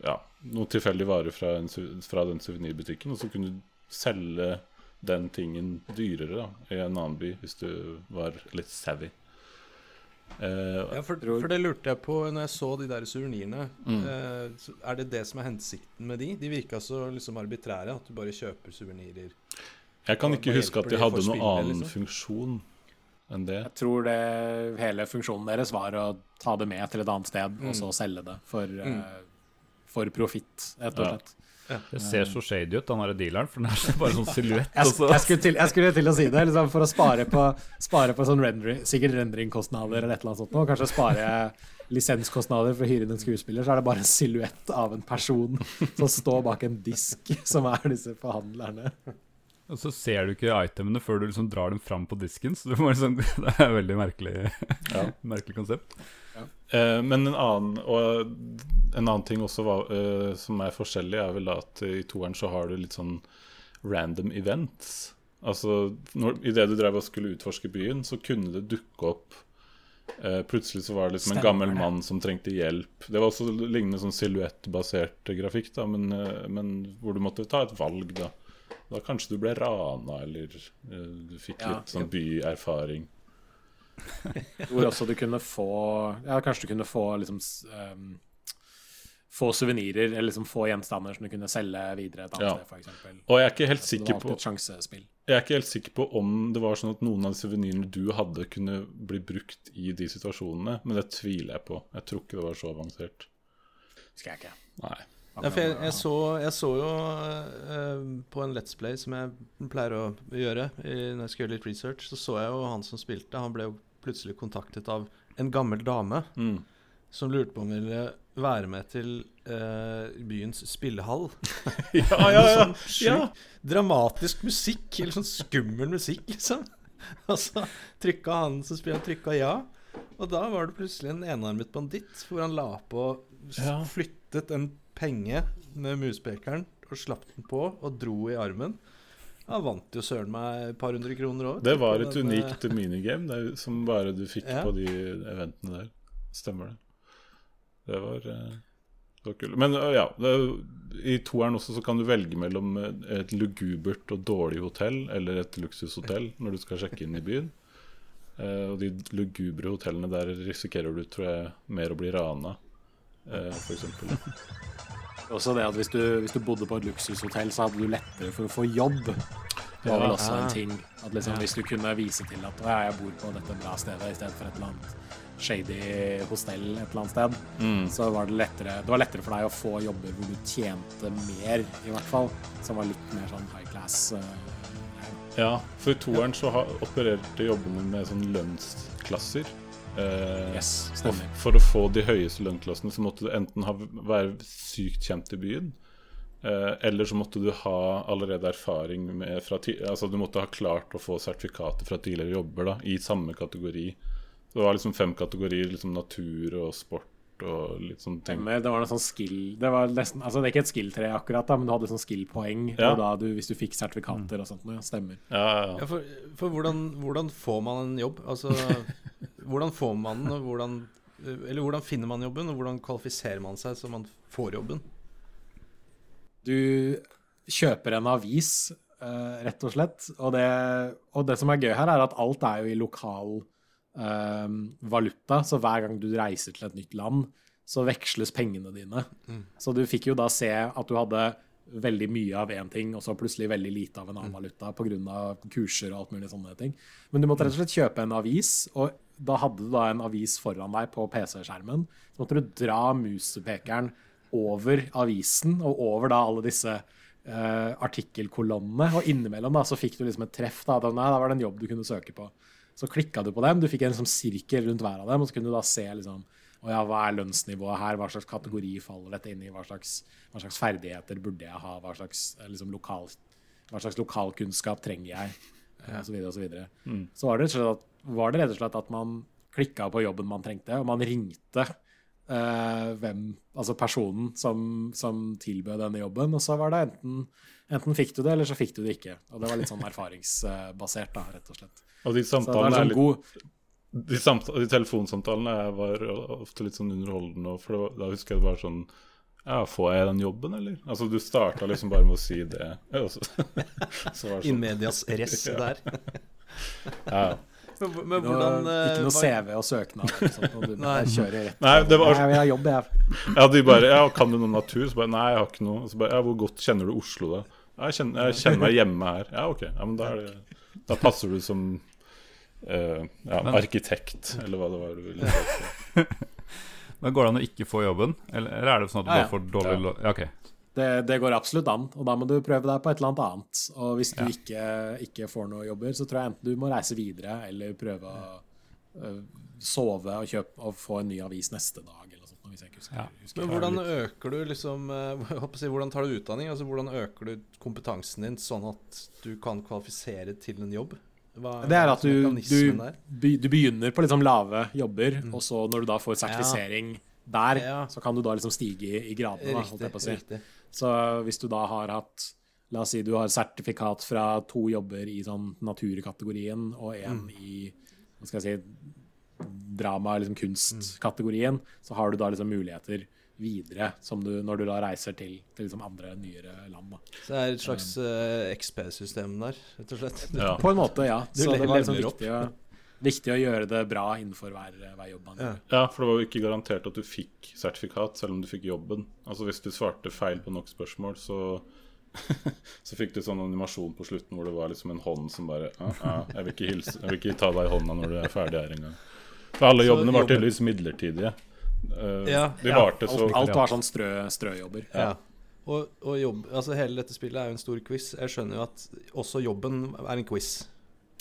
ja, noen tilfeldige varer fra, en, fra den suvenirbutikken, og så kunne du selge den tingen dyrere da, i en annen by hvis du var litt savvy. Eh, Ja, for, for det lurte jeg på når jeg så de der suvenirene. Mm. Eh, er det det som er hensikten med de? De virka så liksom arbitrære, at du bare kjøper suvenirer. Jeg kan ikke huske at de hadde noen annen liksom? funksjon enn det. Jeg tror det hele funksjonen deres var å ta det med til et annet sted, Mm. og så selge det for, mm. for profitt, rett og Ja. Det ser så shady ut, den der dealeren, for den er bare sånn silhuett. Jeg, jeg, skulle til, jeg skulle til å si det, liksom, for å spare på, spare på sånn rendering, sikkert renderingkostnader eller et eller annet sånt, og kanskje spare lisenskostnader for å hyre inn en skuespiller, så er det bare en silhuett av en person som står bak en disk, som er disse forhandlerne. Og så ser du ikke itemene før du liksom drar dem fram på disken. Så du må liksom, Det er et veldig merkelig, Ja. merkelig konsept. Eh, men en annen, og en annen ting også var, eh, som er forskjellig, er vel at i toeren så har du litt sånn random events. Altså når, Idet du drev og skulle utforske byen, så kunne det dukke opp Uh, Plutselig så var det liksom en gammel mann som trengte hjelp. Det var også lignende sånn silhuettbasert grafikk, da, men, uh, men hvor du måtte ta et valg, da. Da kanskje du ble rana, eller eh, du fikk Ja. litt sånn byerfaring. Hvor også du kunne få Ja, kanskje du kunne få liksom um, Få suvenirer, eller liksom få gjenstander som du kunne selge videre et annet Ja. sted, eksempel. Og jeg er ikke helt sikker på et. Jeg er ikke helt sikker på om det var sånn at noen av de suvenirene du hadde, kunne bli brukt i de situasjonene, men det tviler jeg på. Jeg tror ikke det var så avansert. Skal jeg ikke. Nei. Ja, for jeg, jeg, så, jeg så jo uh, på en Let's Play, som jeg pleier å gjøre i, når jeg skal gjøre litt research, så så jeg jo han som spilte. Han ble jo plutselig kontaktet av en gammel dame Mm. som lurte på om hun ville være med til uh, byens spillehall. Ja, ja, ja. Sånn ja. dramatisk musikk, eller sånn skummel musikk, liksom. Og så trykka han som spiller, trykka ja. Og da var det plutselig en enarmet banditt hvor han la på. Flyttet en penge med muspekeren og slapp den på og dro i armen. Han vant jo søren meg et par hundre kroner òg. Det var et unikt minigame det er, som bare du fikk Ja. på de eventene der. Stemmer det. Det var eh, det var kult. Men øh, ja, det, i toeren også så kan du velge mellom et lugubert og dårlig hotell eller et luksushotell når du skal sjekke inn i byen. Eh, og de lugubre hotellene der risikerer du, tror jeg, mer å bli rana, eh, f.eks. Også det at hvis du, hvis du bodde på et luksushotell, så hadde du lettere for å få jobb. Det var vel også en ting. At liksom, Hvis du kunne vise til at ja, jeg bor på dette bra stedet i stedet for et eller annet shady hostell et eller annet sted, så var det lettere Det var lettere for deg å få jobber hvor du tjente mer, i hvert fall. Som var litt mer sånn high class. Uh, Ja, for i toeren så opererte jobbene med sånn lønnsklasser. Eh, yes, stemmer. for å få de høyeste lønnklassene så måtte du enten ha, være sykt kjent i byen, eh, eller så måtte du ha allerede erfaring med fra Altså du måtte ha klart å få sertifikater fra tidligere jobber da, i samme kategori. Så det var liksom fem kategorier. liksom Natur og sport og litt sånne ting. Stemmer. Det var noe sånn skill Det var nesten Altså, det er ikke et skill-tre akkurat, da, men du hadde sånn skill-poeng Ja. du, hvis du fikk sertifikater og sånt. Ja, stemmer. Ja, ja, Ja, ja. for, for hvordan, hvordan får man en jobb? Altså, hvordan får man den, og hvordan Eller hvordan finner man jobben, og hvordan kvalifiserer man seg så man får jobben? Du kjøper en avis, eh, rett og slett. Og det, og det som er gøy her, er at alt er jo i lokal eh, valuta. Så hver gang du reiser til et nytt land, så veksles pengene dine. Så du fikk jo da se at du hadde veldig mye av én ting, og så plutselig veldig lite av en annen valuta pga. kurser og alt mulig sånne ting. Men du måtte rett og slett kjøpe en avis, og da hadde du da en avis foran deg på PC-skjermen. Så måtte du dra musepekeren over avisen og over da alle disse uh, artikkelkolonnene. Og innimellom da så fikk du liksom et treff. Da, at nei, da var det en jobb du kunne søke på. Så klikka du på dem. Du fikk en liksom, sirkel rundt hver av dem, og så kunne du da se liksom ja, hva er lønnsnivået her, hva slags kategori faller dette inn i, hva slags, hva slags ferdigheter burde jeg ha, hva slags, eh, liksom, lokal, hva slags lokalkunnskap trenger jeg, og så videre og så videre. Så var det, slett var det rett og slett at man klikka på jobben man trengte, og man ringte uh, hvem, altså personen som, som tilbød denne jobben, og så var det enten, enten fikk du det, eller så fikk du det ikke. Og det var litt sånn erfaringsbasert, da, rett og slett. Og de samtalene en er sånn god de, de telefonsamtalene var ofte litt sånn underholdende. For var, da husker jeg det var sånn Ja, får jeg den jobben, eller? Altså Du starta liksom bare med å si det. Det In sånn, medias res der. ja. Men, men hvordan eh, ikke noe hva- CV og søknad Sånn, og du Nei. kjører rett Nei, det var- Jeg har jobb, jeg. ja, de bare Ja, kan du noe natur? Så bare Nei, jeg har ikke noe. Så bare Ja, hvor godt kjenner du Oslo, da? Jeg, kjenner, jeg kjenner meg hjemme her. Ja, OK. Ja, men da, er det, da passer du som uh, ja, arkitekt, eller hva det var du ville si. Men Går det an å ikke få jobben, eller, eller er det sånn at du Ja, ja. bare får dårlig Ja. lo- Ja, okay. Det, det går absolutt an, og da må du prøve deg på et eller annet annet. Og hvis du Ja. ikke, ikke får noe jobber, så tror jeg enten du må reise videre, eller prøve å uh, sove og kjøpe og få en ny avis neste dag, eller noe sånt. Hvis jeg ikke husker, Ja. husker Men hvordan øker du liksom å si, Hvordan tar du utdanning? Altså Hvordan øker du kompetansen din sånn at du kan kvalifisere til en jobb? Hva Det er at du, du, du begynner på liksom lave jobber, og så når du da får sertifisering der, Ja. så kan du da liksom stige i, i gradene, da, på å si. Så hvis du da har hatt La oss si du har sertifikat fra to jobber i sånn naturkategorien og én i hva skal jeg si, drama- eller liksom kunstkategorien, så har du da liksom muligheter videre som du, når du da reiser til, til liksom andre, nyere land. Da. Så det er et slags uh, XP-system der, rett og slett. Ja. På en måte, ja. Du Så det var liksom viktig å, viktig å gjøre det bra innenfor hver, hver jobb man Ja. gjør. Ja, for det var jo ikke garantert at du fikk sertifikat selv om du fikk jobben. Altså Hvis du svarte feil på nok spørsmål, så Så fikk du sånn animasjon på slutten hvor det var liksom en hånd som bare ah, ah, jeg, vil ikke hilse, jeg vil ikke ta deg i hånda når du er ferdig her engang. For alle jobbene var tydeligvis midlertidige. Eh, Ja, de Ja, varte så alt, alt var sånn strø, strøjobber. Ja. Og, og jobb, altså hele dette spillet er jo en stor quiz. Jeg skjønner jo at også jobben er en quiz.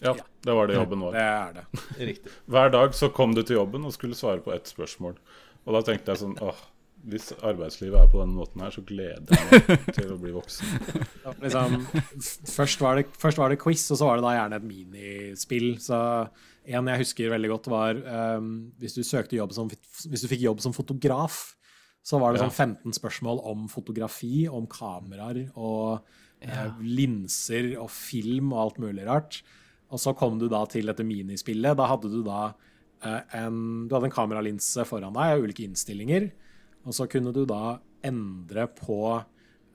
Ja, det var det jobben var. Det er det. Riktig. Hver dag så kom du til jobben og skulle svare på ett spørsmål. Og da tenkte jeg sånn åh, hvis arbeidslivet er på denne måten her, så gleder jeg meg til å bli voksen. Ja, liksom, først, var det, først var det quiz, og så var det da gjerne et minispill. Så en jeg husker veldig godt, var um, hvis, du søkte jobb som, hvis du fikk jobb som fotograf, så var det Ja. sånn 15 spørsmål om fotografi, om kameraer og eh, linser og film og alt mulig rart. Og så kom du da til dette minispillet. Da hadde du da uh, en, du hadde en kameralinse foran deg og ulike innstillinger. Og så kunne du da endre på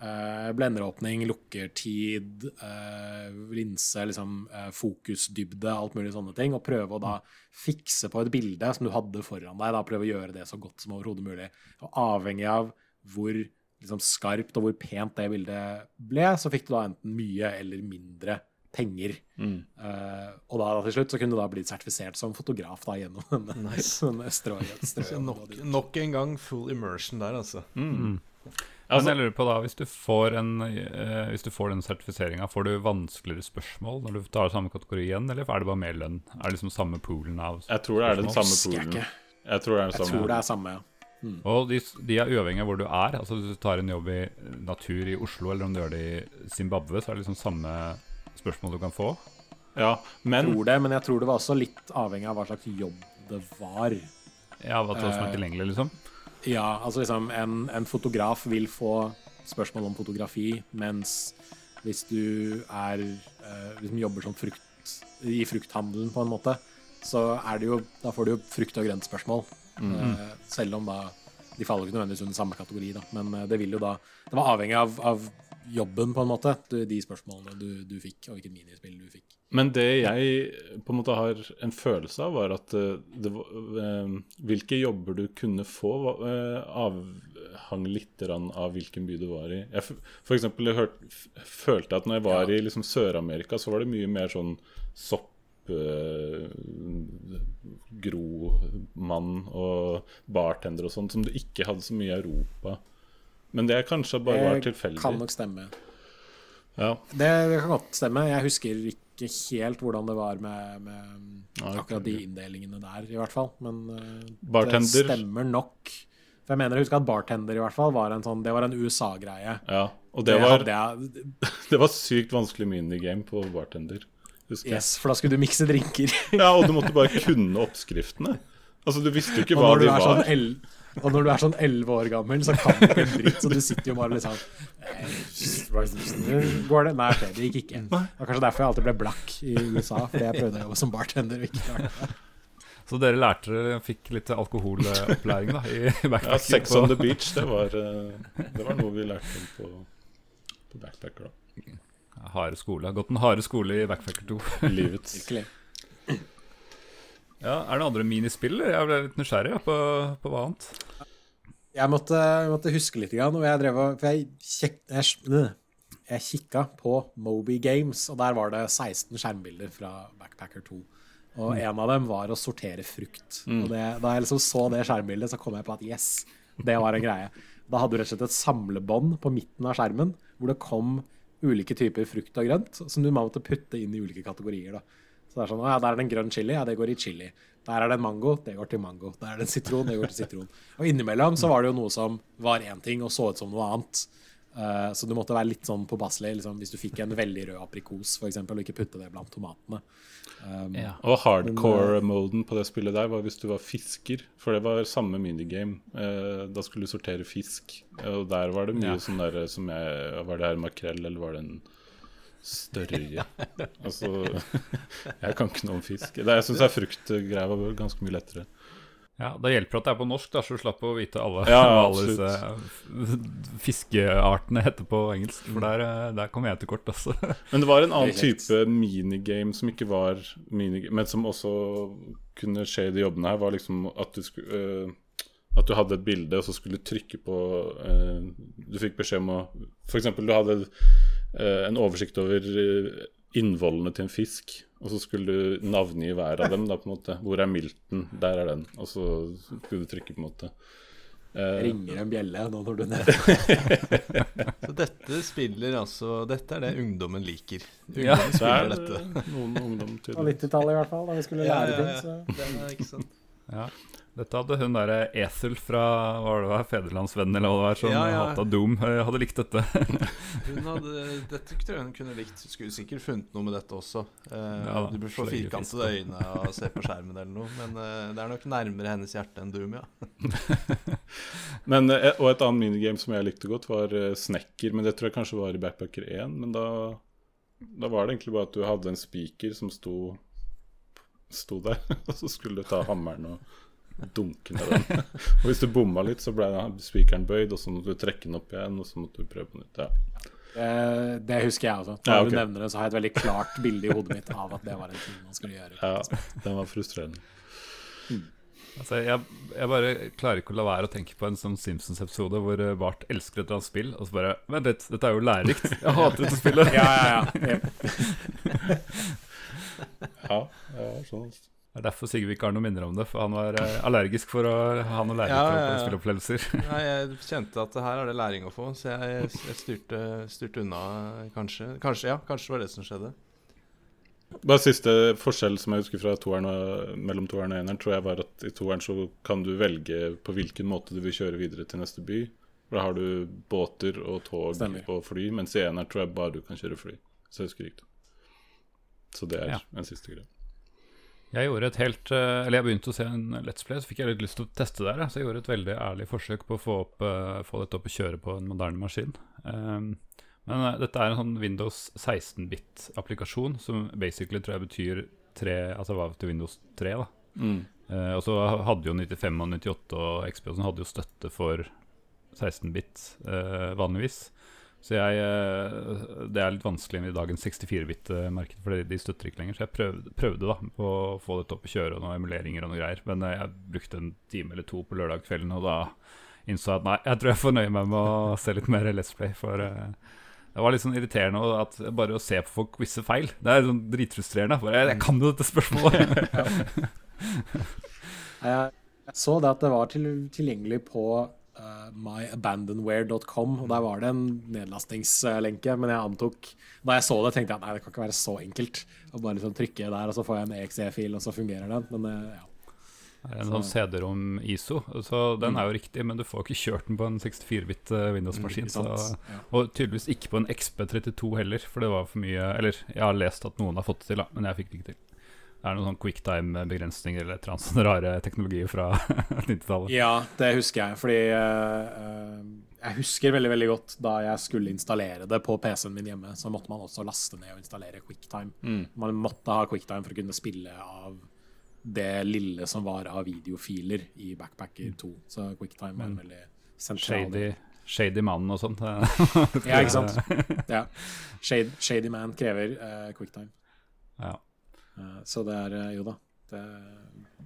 eh, blenderåpning, lukkertid, uh, linse, liksom, uh, fokusdybde, alt mulig sånne ting. Og prøve å da fikse på et bilde som du hadde foran deg. da Prøve å gjøre det så godt som overhodet mulig. Og avhengig av hvor liksom, skarpt og hvor pent det bildet ble, så fikk du da enten mye eller mindre penger. Mm. Uh, og da, til slutt så kunne du da blitt sertifisert som fotograf da gjennom denne, denne strø, strø, nok, nok en gang full immersion der, altså. Men Altså- jeg lurer på da, hvis du får, en, eh, hvis du får den sertifiseringa, får du vanskeligere spørsmål når du tar samme kategori igjen, eller er det bare mer lønn? Er det liksom samme poolen av Jeg tror det er den samme jeg poolen. Jeg tror det er den samme. tror det er samme, ja. Og de, de er uavhengig av hvor du er. Altså Hvis du tar en jobb i natur i Oslo, eller om du gjør det i Zimbabwe, så er det liksom samme spørsmål du kan få. Ja, men tror det, men jeg tror det var også litt avhengig av hva slags jobb det var. Ja, hva som er Eh, tilgjengelig, liksom. Ja, altså liksom en, en fotograf vil få spørsmål om fotografi, mens hvis du er eh, liksom jobber som frukt i frukthandelen på en måte, så er det jo Da får du jo frukt- og grøntspørsmål. Eh, selv om da de faller jo ikke nødvendigvis under samme kategori, da. Men eh, det vil jo da Det var avhengig av, av jobben, på en måte, de spørsmålene du, du fikk, og hvilket minispill du fikk. Men det jeg på en måte har en følelse av, var at eh, det, eh, hvilke jobber du kunne få, eh, avhang litt av hvilken by du var i. Jeg, for eksempel, jeg hørte, følte at når jeg var Ja. i liksom Sør-Amerika, så var det mye mer sånn sopp gro gromann og bartender og sånn, som du ikke hadde så mye i Europa. Men det kanskje bare var Det tilfeldig. kan nok stemme. Ja. Det kan godt stemme. Jeg husker ikke helt hvordan det var med, med Ja, akkurat de inndelingene der, i hvert fall. Men uh, Bartender. det stemmer nok. For jeg mener jeg husker at bartender i hvert fall var en sånn Det var en USA-greie. ja. Og det var, jeg det var sykt vanskelig minigame på bartender. Husker jeg. Yes, for da skulle du mikse drinker. Ja, og du måtte bare kunne oppskriftene. Altså, du visste jo ikke hva de er var. sånn og når du er sånn elleve år gammel, så kan du ikke en dritt, så du sitter jo bare litt sånn eh, Går det? Nei, okay, det gikk ikke. Det var kanskje derfor jeg alltid ble blakk i USA, fordi jeg prøvde å jobbe som bartender. og ikke klarte det. Så dere lærte dere fikk litt alkoholopplæring da i Ja. Sex on the beach, det var, eh, det var noe vi lærte om på, på backpacker. da. Harde skole. Gått en harde skole i Backpacker 2. Livets. Ja, Er det andre minispill? Jeg ble litt nysgjerrig på, på hva annet. Jeg måtte, jeg måtte huske litt, grann, og jeg drev og For jeg, kjek, jeg, øh, jeg kikka på Moby Games, og der var det 16 skjermbilder fra Backpacker 2. Og en av dem var å sortere frukt. Og det, da jeg liksom så det skjermbildet, så kom jeg på at yes, det var en greie. Da hadde du rett og slett et samlebånd på midten av skjermen, hvor det kom ulike typer frukt og grønt som du måtte putte inn i ulike kategorier. da. Så det er sånn, å ja, Der er det en grønn chili, ja, det går i chili. Der er det en mango, det går til mango. Der er det en sitron, det går til sitron. Og innimellom så var det jo noe som var én ting og så ut som noe annet. Eh, så du måtte være litt sånn påpasselig liksom, hvis du fikk en veldig rød aprikos, f.eks., og ikke putte det blant tomatene. Um, Og hardcore-moden på det spillet der var hvis du var fisker. For det var samme minigame. Eh, da skulle du sortere fisk. Og der var det mye Ja. sånn derre som jeg Var det her makrell, eller var det en størje? altså Jeg kan ikke noe om fisk. Det, jeg syns fruktgreia var ganske mye lettere. Ja, Da hjelper det at det er på norsk, da, så du slapp å vite alle, Ja, hva alle disse fiskeartene heter på engelsk. For der, eh, der kommer jeg til kort, altså. Men det var en annen type minigame som ikke var minigame, men som også kunne skje i de jobbene her, var liksom at du skulle uh, At du hadde et bilde, og så skulle du trykke på uh, Du fikk beskjed om å F.eks. du hadde en oversikt over øh, innvollene til en fisk, og så skulle du navngi hver av dem. da på en måte Hvor er milten? Der er den. Og så skulle du trykke, på en måte. Uh, ringer en bjelle nå når du nevner Så dette spiller altså Dette er det ungdommen liker. Ja, Ungdommen det spiller er dette. noen ungdom På til 90-tallet i hvert fall, da vi skulle Ja, lære ja, ting. ja. Så. Det er ikke sant. Ja. Dette hadde hun derre Esel fra hva var det, var, Federlandsvennen eller hva det var, som Ja, ja. hata Doom, eh, hadde likt dette. Hun hadde, dette tror jeg hun kunne likt. Skulle sikkert funnet noe med dette også. Uh, Ja da, du burde få firkantede øyne og se på skjermen eller noe. Men uh, det er nok nærmere hennes hjerte enn Doom, ja. Men, eh, og et annet minigame som jeg likte godt, var eh, snekker. Men det tror jeg kanskje var i Backpacker 1. Men da, da var det egentlig bare at du hadde en spiker som sto, sto der. Og så skulle du ta hammeren og dunke ned den. og hvis du bomma litt, så ble spikeren bøyd, og så måtte du trekke den opp igjen, og så måtte du prøve på nytt. Ja. Eh, det husker jeg også. Når Ja, du nevner det, så har jeg et veldig klart bilde i hodet mitt av at det var en ting man skulle gjøre. ja, den var frustrerende. Altså, jeg, jeg bare klarer ikke å la være å tenke på en sånn Simpsons-episode hvor eh, Bart elsker et eller annet spill, og så bare Vent litt, dette er jo lærerikt. Jeg hater dette spillet. Ja, ja, ja. Ja, ja sånn. Det er derfor Sigurd ikke har noen minner om det, for han var eh, allergisk for å ha noen Ja, ja, ja. Nei, jeg kjente at her er det læring å få, så jeg, jeg styrte, styrte unna, kanskje. kanskje. Ja, kanskje det var det som skjedde. Bare siste forskjell som jeg husker fra toeren og, mellom toeren og eneren, tror jeg var at i toeren så kan du velge på hvilken måte du vil kjøre videre til neste by. For da har du båter og tog Stemmer. og fly, mens i eneren tror jeg bare du kan kjøre fly. Så jeg husker riktig. Så det er Ja. en siste greie. Jeg gjorde et helt eh, Eller jeg begynte å se en Let's Play, så fikk jeg litt lyst til å teste det. Så jeg gjorde et veldig ærlig forsøk på å få, opp, eh, få dette opp og kjøre på en moderne maskin. Um, men eh, dette er en sånn Windows 16-bit-applikasjon, som basically tror jeg betyr tre, altså var til Windows 3. da Mm. Og så hadde jo 95 og 98 og XP og sånn hadde jo støtte for 16-bit eh, vanligvis. Så jeg eh, Det er litt vanskelig i dagens 64-bit-marked, for de støtter ikke lenger. Så jeg prøvde, prøvde da å få dette opp å kjøre, og noen emuleringer og noe greier. Men eh, jeg brukte en time eller to på lørdag kvelden, og da innså jeg at nei, jeg tror jeg får nøye meg med å se litt mer Let's Play. For eh, det var litt sånn irriterende at bare å se på folk quize feil. Det er sånn dritfrustrerende. For jeg, jeg kan jo dette spørsmålet! Jeg så det at det var til, tilgjengelig på myabandonware.com, og der var det en nedlastingslenke, men jeg antok Da jeg så det, tenkte jeg at nei, det kan ikke være så enkelt. Å bare liksom trykke der, og så får jeg en EXE-fil, og så fungerer den. Men eh, ja. Det en sånn CD-rom ISO, så den er jo riktig, men du får ikke kjørt den på en 64-bit eh, Windows-maskin. Ikke Ja. Og tydeligvis ikke på en XP32 heller, for det var for mye Eller jeg har lest at noen har fått det til, da, men jeg fikk det ikke til. Det er noen sånn quicktime-begrensninger eller et eller annet sånne rare teknologier fra 90-tallet. Ja, det husker jeg. Fordi eh, eh, jeg husker veldig veldig godt da jeg skulle installere det på PC-en min hjemme, så måtte man også laste ned og installere QuickTime. Man måtte ha QuickTime for å kunne spille av det lille som var av videofiler i Backpacker 2. Så QuickTime var en veldig sentral Shady, shady mannen og sånt. Ja, ikke sant? Ja. Shady, Shady Man krever uh, QuickTime. Ja. Eh, så det er eh, jo da. Det er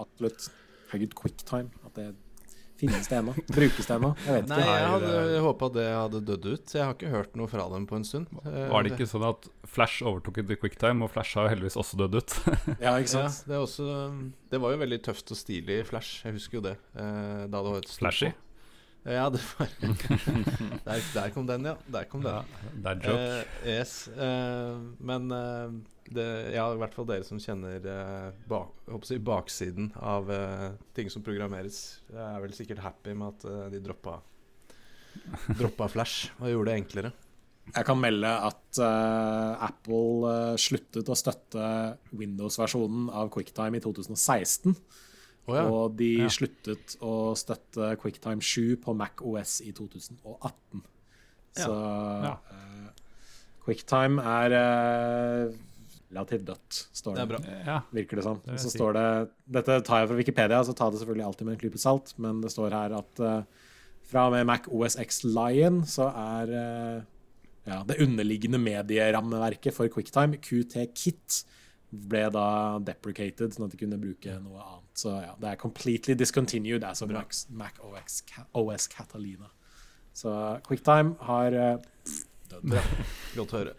absolutt høyt QuickTime. At det finnes det ennå? Brukes det ennå? Jeg vet Nei, ikke. jeg hadde det- håpa det hadde dødd ut. Jeg har ikke hørt noe fra dem på en stund. Eh, Var det ikke sånn at Flash overtok etter QuickTime, og Flash har jo heldigvis også dødd ut? Ja, ikke Ja, sant? det, er også, det var jo veldig tøft og stilig Flash. Jeg husker jo det. Eh, da det var et Flashy? på. Ja, det var der, der kom den, ja. Der kom den. Ja, det er joke. Eh, yes. Uh, men uh, det, ja, i hvert fall dere som kjenner bak, jeg si baksiden av ting som programmeres, er vel sikkert happy med at de droppa, droppa Flash og gjorde det enklere. Jeg kan melde at Apple sluttet å støtte Windows-versjonen av QuickTime i 2016. Å ja. Og de Ja. sluttet å støtte QuickTime 7 på Mac OS i 2018. Så Ja. Uh, QuickTime er uh, relativt dødt, står Det er det. bra. Ja, Virker det som. Sånn. Så står det Dette tar jeg fra Wikipedia, så ta det selvfølgelig alltid med en klype salt, men det står her at uh, fra og med Mac OS X Lion så er uh, ja, det underliggende medierammeverket for QuickTime, QT-Kit, ble da deprecated, sånn at de kunne bruke noe annet. Så ja, det er completely discontinued as of Mac, Mac OS, OS Catalina. Så QuickTime har eh, dødd. Godt å høre.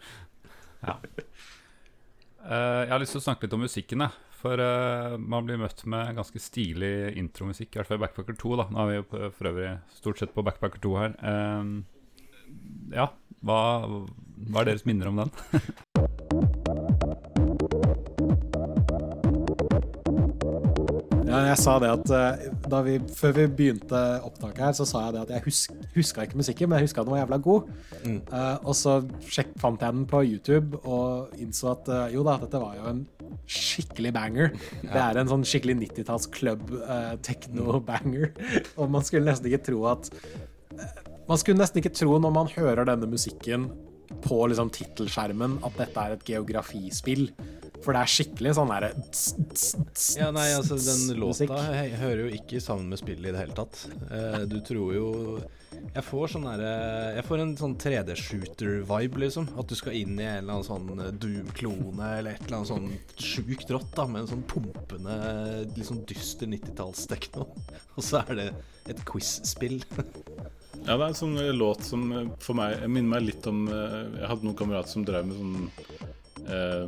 Eh, jeg har lyst til å snakke litt om musikken. Jeg. For uh, man blir møtt med ganske stilig intromusikk, i hvert fall i Backpacker 2. Da. Nå er vi jo for øvrig stort sett på Backpacker 2 her. Ja, hva, hva er deres minner om den? jeg sa det at eh, da vi, Før vi begynte opptaket her, så sa jeg det at jeg husk, huska ikke musikken, men jeg huska den var jævla god. Eh, og så sjekk, fant jeg den på YouTube og innså at uh, jo da, dette var jo en skikkelig banger. Det er en sånn skikkelig 90-talls club uh, techno-banger. og man skulle nesten ikke tro at Man skulle nesten ikke tro når man hører denne musikken på liksom tittelskjermen at dette er et geografispill. For det er skikkelig sånn derre Ja, nei, altså, den låta hører jo ikke sammen med spillet i det hele tatt. Eh, du tror jo Jeg får sånn derre Jeg får en sånn 3D-shooter-vibe, liksom. At du skal inn i en eller annen sånn eh, Doom-klone eller et eller annet sånn sjukt rått, da, med en sånn pumpende, litt sånn dyster 90-tallstekno. Og så er det et quiz-spill. Ja, det er en sånn eh, låt som eh, for meg jeg minner meg litt om eh, Jeg hadde noen kamerater som drev med sånn eh,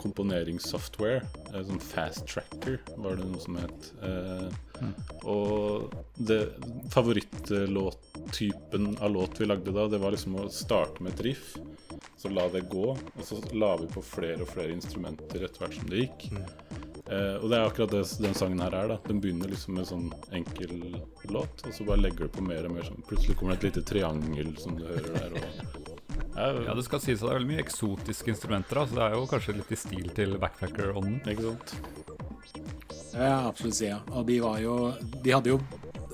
komponeringssoftware. Eh, sånn fast tracker var det noe som het. Eh, Og det favorittlåttypen av låt vi lagde da, det var liksom å starte med et riff. Så la det gå, og så la vi på flere og flere instrumenter etter hvert som det gikk. Eh, og det er akkurat det den sangen her er. da Den begynner liksom med sånn enkel låt, og så bare legger du på mer og mer sånn Plutselig kommer det et lite triangel som du hører der. Og, ja, det skal sies at det er veldig mye eksotiske instrumenter, så det er jo kanskje litt i stil til backpacker-ånden. Ikke sant? Ja, absolutt ja. Og de var jo De hadde jo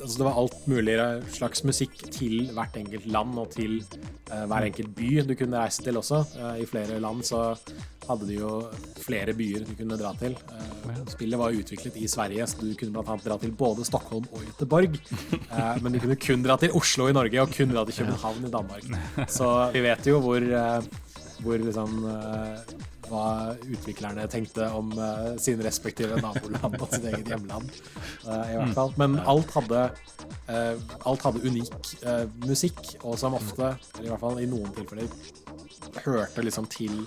Altså det var alt mulig slags musikk til hvert enkelt land og til uh, hver enkelt by du kunne reise til også. Uh, I flere land så hadde de jo flere byer du kunne dra til. Uh, spillet var utviklet i Sverige, så du kunne annet dra til både Stockholm og Göteborg. Men du kunne kun dra til Oslo i Norge og kun dra til København i Danmark. Så vi vet jo hvor, hvor liksom hva utviklerne tenkte om uh, sine respektive naboland og sitt eget hjemland. Uh, i hvert fall. Men alt hadde, uh, alt hadde unik musikk, og som ofte, eller i hvert fall i noen tilfeller, hørte liksom til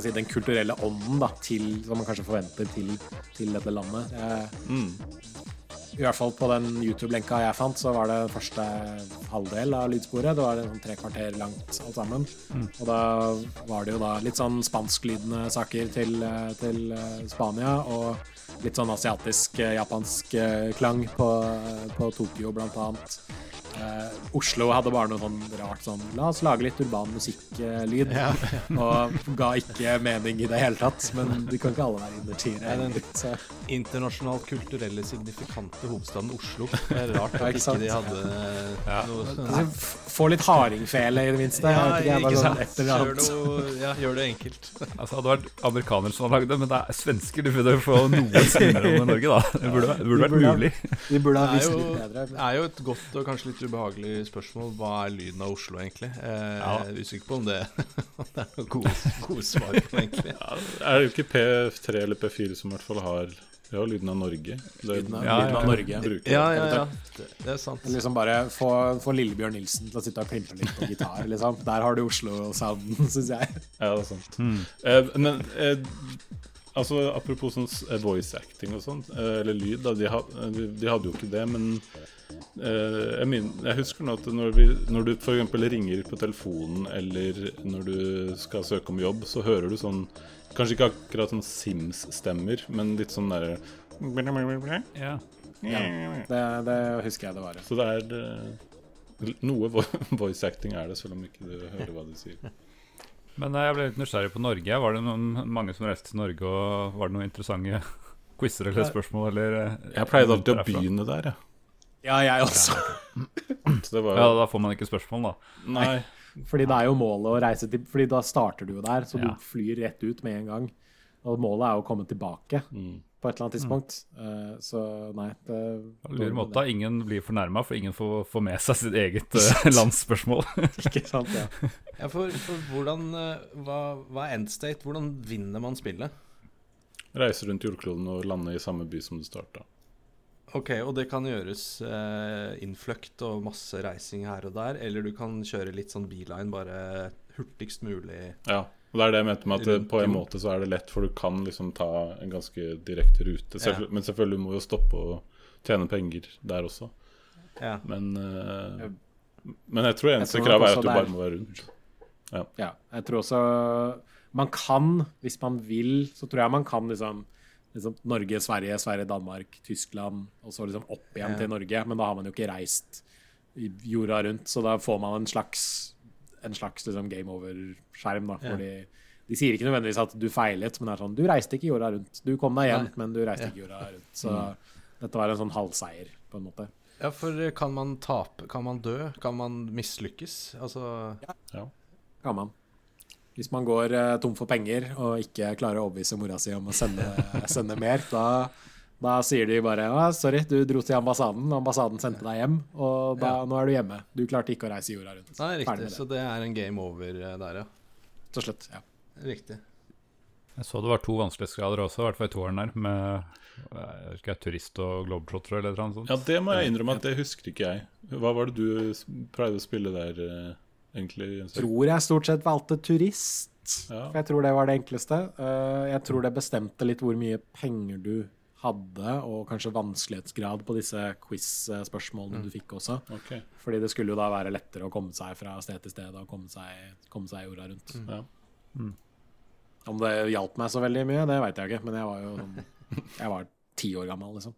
si, den kulturelle ånden da, til, som man kanskje forventer til, til dette landet. Eh, I hvert fall på den YouTube-lenka jeg fant, så var det første halvdel av lydsporet. Det var sånn tre kvarter langt alt sammen. Og da var det jo da litt sånn spansklydende saker til, eh, til eh, Spania, og litt sånn asiatisk, eh, japansk eh, klang på, på Tokyo, blant annet. Eh, Oslo hadde bare noe sånn rart sånn La oss lage litt urban musikklyd. Og ga ikke mening i det hele tatt. Men de kan ikke alle være innertiere. Nei, den- egentlig, Internasjonalt kulturelle signifikante hovedstaden Oslo. Det er rart Ja, at ikke ikke de hadde noe Altså, Få litt hardingfele, i det minste. Jeg vet ikke, jeg, bare sånn eller Gjør, noe, ja, gjør det enkelt. Altså, det hadde vært amerikanere som hadde lagd det, men det er svensker. Du burde få noe spillere om i Norge, da. Det burde, det burde vært mulig. De burde ha visst litt bedre. Det er jo et godt og kanskje litt ubehagelig spørsmål. Hva er lyden av Oslo, egentlig? Eh, Ja. Jeg er usikker på om det, det er noen gode, gode svar på, egentlig. Ja, er det jo ikke P3 eller P4 som i hvert fall har Ja, lyden av Norge. Det, Lyden av, Ja, lyden av ja. Norge. Ja, det. ja, ja. Det, det er sant. Liksom bare få, få Lillebjørn Nilsen til å sitte og klimpe litt på gitar, liksom. Der har du Oslo-sounden, syns jeg. Ja, det er sant. Eh, men eh, altså, apropos sånn eh, voice acting og sånt, eh, eller lyd, da, de, ha, de, de hadde jo ikke det, men eh, jeg, min, jeg husker nå at når, vi, når du f.eks. ringer på telefonen, eller når du skal søke om jobb, så hører du sånn Kanskje ikke akkurat sånn Sims-stemmer, men litt sånn derre Ja. Ja, det, det husker jeg det var. Så det er eh, Noe voice acting er det, selv om ikke du hører hva de sier. Men eh, jeg ble litt nysgjerrig på Norge. Var det noen, mange som reiste til Norge, og var det noen interessante quizer eller spørsmål? Eller, eh, Jeg pleide alltid å begynne der, jeg. Ja, jeg også. Så det var Ja, da får man ikke spørsmål, da. Nei. Fordi det er jo målet å reise til Fordi da starter du jo der, så Ja. du flyr rett ut med en gang. Og målet er jo å komme tilbake Mm. på et eller annet tidspunkt. Eh, så nei det, Lur måte. Ingen blir fornærma, for ingen får, får med seg sitt eget eh, landsspørsmål. Ikke sant, ja. Ja, for, for hvordan eh, hva, hva er endstate? Hvordan vinner man spillet? Reise rundt jordkloden og lande i samme by som du starta. Ok, og det kan gjøres eh, innfløkt og masse reising her og der, eller du kan kjøre litt sånn beeline, bare hurtigst mulig. Ja. Og det er det jeg mente med at eh, Rundt på en måte så er det lett, for du kan liksom ta en ganske direkte rute. Selvfø- Ja. Men selvfølgelig må du jo stoppe og tjene penger der også. Ja. Men, eh, men jeg tror eneste kravet er at du bare må være rundt. Ja, jeg tror også Man kan, hvis man vil, så tror jeg man kan liksom, liksom Norge, Sverige, Sverige, Danmark, Tyskland, og så liksom opp igjen Ja. til Norge. Men da har man jo ikke reist i jorda rundt, så da får man en slags, en slags liksom game over-skjerm. Ja. De, De sier ikke nødvendigvis at du feilet, men det er sånn Du reiste ikke jorda rundt. Du kom deg hjem, Nei. men du reiste Ja. ikke jorda rundt. Så dette var en sånn halvseier, på en måte. ja, for kan man tape? Kan man dø? Kan man mislykkes? Altså Ja. Kan man. Hvis man går eh, tom for penger og ikke klarer å overbevise mora si om å sende, sende mer, da, da sier de bare ah, 'sorry, du dro til ambassaden, og ambassaden sendte deg hjem', og da, nå er du hjemme. Du klarte ikke å reise jorda rundt. Nei, riktig. Så det er en game over eh, der, ja. Til slutt. Ja. Riktig. Jeg så det var to vanskelighetsgrader også, i hvert fall i toeren der, med jeg ikke, turist og globetrotter eller noe sånt. Ja, det må jeg innrømme at det husker ikke jeg. Hva var det du pleide å spille der, eh, egentlig? Tror jeg stort sett valgte turist. Ja. For jeg tror det var det enkleste. Eh, Jeg tror det bestemte litt hvor mye penger du hadde, og kanskje vanskelighetsgrad på disse quiz-spørsmålene du fikk også. Okay. Fordi det skulle jo da være lettere å komme seg fra sted til sted og komme seg, komme seg jorda rundt. ja. Om det hjalp meg så veldig mye, det veit jeg ikke, men jeg var jo sånn Jeg var ti år gammel, liksom.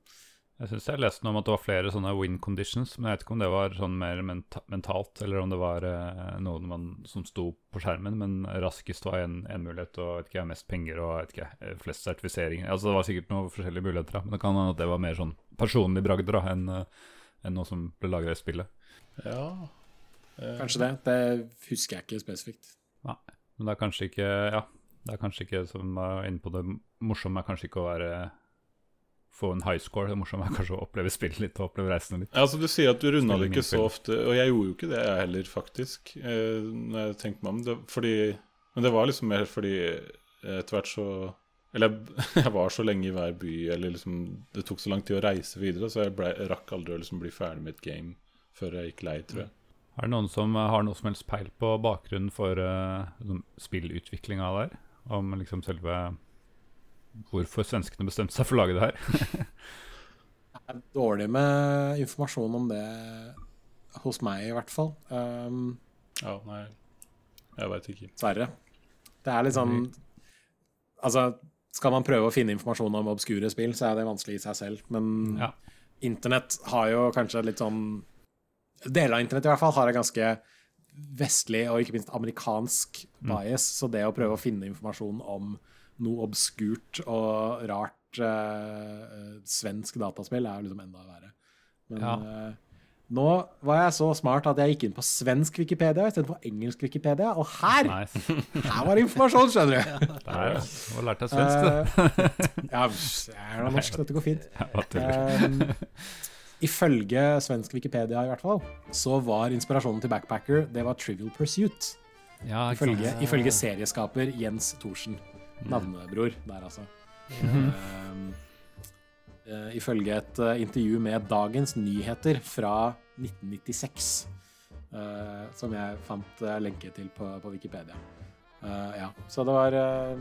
Jeg syns jeg leste noe om at det var flere sånne win conditions, men jeg vet ikke om det var sånn mer menta mentalt, eller om det var eh, noe man, som sto på skjermen, men raskest var en, en mulighet, og vet ikke, mest penger og vet ikke, eh, flest sertifiseringer. Altså Det var sikkert noen forskjellige muligheter, da, men det kan hende at det var mer sånn personlig bragder enn en noe som ble lagra i spillet. ja. Eh, Kanskje det. Det husker jeg ikke spesifikt. Nei, Men det er kanskje ikke Ja, det er kanskje ikke som er inne på det morsomme er kanskje ikke å være få en high score. Det morsomme er kanskje å oppleve spillet litt og oppleve reisene litt. Ja, altså Du sier at du runda det ikke så ofte, og jeg gjorde jo ikke det, jeg heller, faktisk. Eh, når jeg tenkte meg om det, fordi, Men det var liksom mer fordi etter hvert så Eller jeg, jeg var så lenge i hver by, eller liksom Det tok så lang tid å reise videre, så jeg ble, rakk aldri å liksom bli ferdig med et game før jeg gikk lei, tror jeg. Er det noen som eh, har noe som helst peil på bakgrunnen for uh, spillutviklinga der? Om liksom selve Hvorfor svenskene bestemte seg for å lage det her? Jeg er dårlig med informasjon om det hos meg, i hvert fall. Um, Ja, nei, jeg veit ikke. Dessverre. Det er litt sånn Altså, skal man prøve å finne informasjon om obskure spill, så er det vanskelig i seg selv. Men Ja. internett har jo kanskje litt sånn Deler av internett i hvert fall har en ganske vestlig og ikke minst amerikansk bias. Så det å prøve å finne informasjon om noe obskurt og rart eh, svensk dataspill er jo liksom enda verre. Men Ja. eh, nå var jeg så smart at jeg gikk inn på svensk Wikipedia istedenfor engelsk Wikipedia, og her, Nice. her var det informasjon, skjønner du. Der, du og lærte jeg svensk, du. Eh, ja, jeg er da norsk, dette går fint. Ja. Um, ifølge svensk Wikipedia i hvert fall, så var inspirasjonen til Backpacker det var Trivial Pursuit. Ja. Ifølge, ifølge serieskaper Jens Thorsen. Navnebror der, altså. Uh, eh, ifølge et uh, intervju med Dagens Nyheter fra 1996, uh, som jeg fant uh, lenke til på, på Wikipedia. Eh, ja, så det var eh,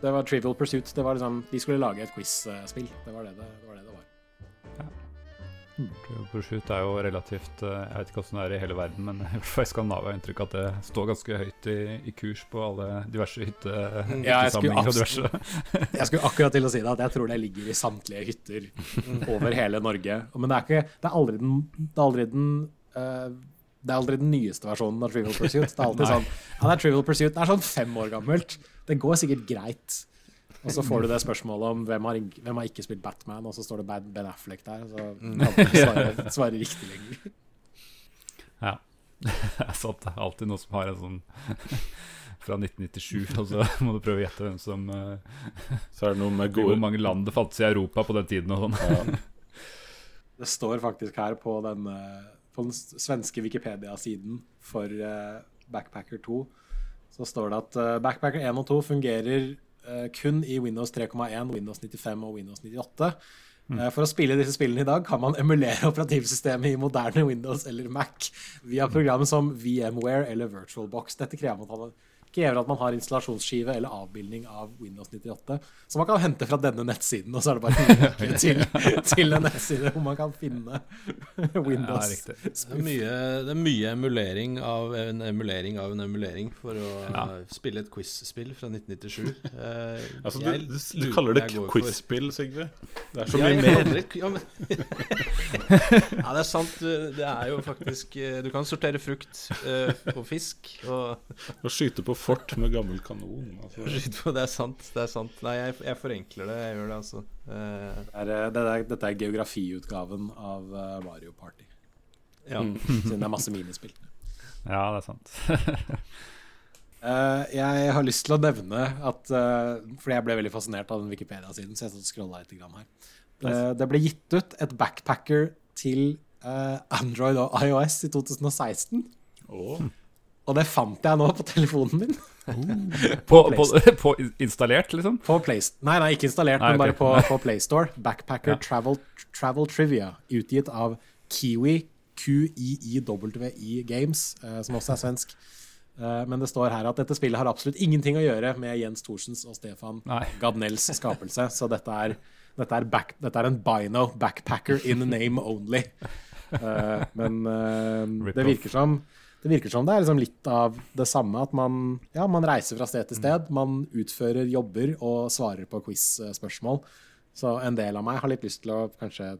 Det var Trivial Pursuit. Det var liksom, de skulle lage et quiz-spill. Det var det det, det var. Det det var. Trivial Pursuit er jo relativt eh, Jeg vet ikke hvordan det er i hele verden, men i hvert fall i Skandinavia har inntrykk av at det står ganske høyt i, i kurs på alle diverse hytte, Ja, jeg skulle hyttesamlinger diverse. Jeg skulle akkurat til å si det, at jeg tror det ligger i samtlige hytter over hele Norge. Men det er, ikke, det er aldri den, det er aldri den uh, det er aldri den nyeste versjonen av Trivial Pursuit. Det er alltid sånn Ja, det er Trivial Pursuit. Det er sånn fem år gammelt. Det går sikkert greit. Og så får du det spørsmålet om hvem har, hvem har ikke spilt Batman, og så står det Bad Ben Affleck der. Så kan du svare, svare riktig lenger. Ja, det er sant. Det er alltid noe som har en sånn fra 1997, og så må du prøve å gjette hvem som eh, Så er det noe med Hvor gode mange land det fantes i Europa på den tiden og sånn. ja, Det står faktisk her på den, eh, på den svenske Wikipedia-siden for eh, Backpacker 2, så står det at Backpacker 1 og 2 fungerer kun i Windows 3,1, Windows 95 og Windows 98. Mm. For å spille disse spillene i dag kan man emulere operativsystemet i moderne Windows eller Mac via program som VMware eller VirtualBox. Dette krever at man krever at man har installasjonsskive eller avbildning av Windows 98, som man kan hente fra denne nettsiden, og så er det bare å til, til en nettside hvor man kan finne Windows. Ja, Det er, mye, det er mye emulering av en emulering av en emulering for å Ja. spille et quiz-spill fra 1997. Eh, altså, du, du, du kaller det quiz-spill, Sigve? Det er så mye mer. kaller ja, men, ja, det er sant. Det er jo faktisk eh, Du kan sortere frukt eh, på fisk og og skyte på fort med gammel kanon. Altså. Det er sant. Det er sant. Nei, jeg, jeg forenkler det. Jeg gjør det, altså. Eh, Det er, eh, det er, dette er geografiutgaven av eh, Mario Party, ja. Mm. siden det er masse minispill. Ja, det er sant. Uh, jeg har lyst til å nevne at uh, Fordi jeg ble veldig fascinert av den Wikipedia-siden, så jeg satt og litt grann her. Det, det ble gitt ut et backpacker til Android og iOS i 2016. Åh. Og det fant jeg nå på telefonen min. På, på, på installert, liksom? På Play nei, nei, ikke installert, Nei, men bare på, på PlayStore. Backpacker Ja. Travel, Travel Trivia, utgitt av Kiwi, QIIWI Games, eh, som også er svensk. Eh, men det står her at dette spillet har absolutt ingenting å gjøre med Jens Thorsens og Stefan Nei. Gadnells skapelse, så dette er, dette er, back, dette er en Bino backpacker in name only. Eh, men eh, det virker som det virker som det er liksom litt av det samme, at man, ja, man reiser fra sted til sted. Man utfører jobber og svarer på quiz-spørsmål. Så en del av meg har litt lyst til å kanskje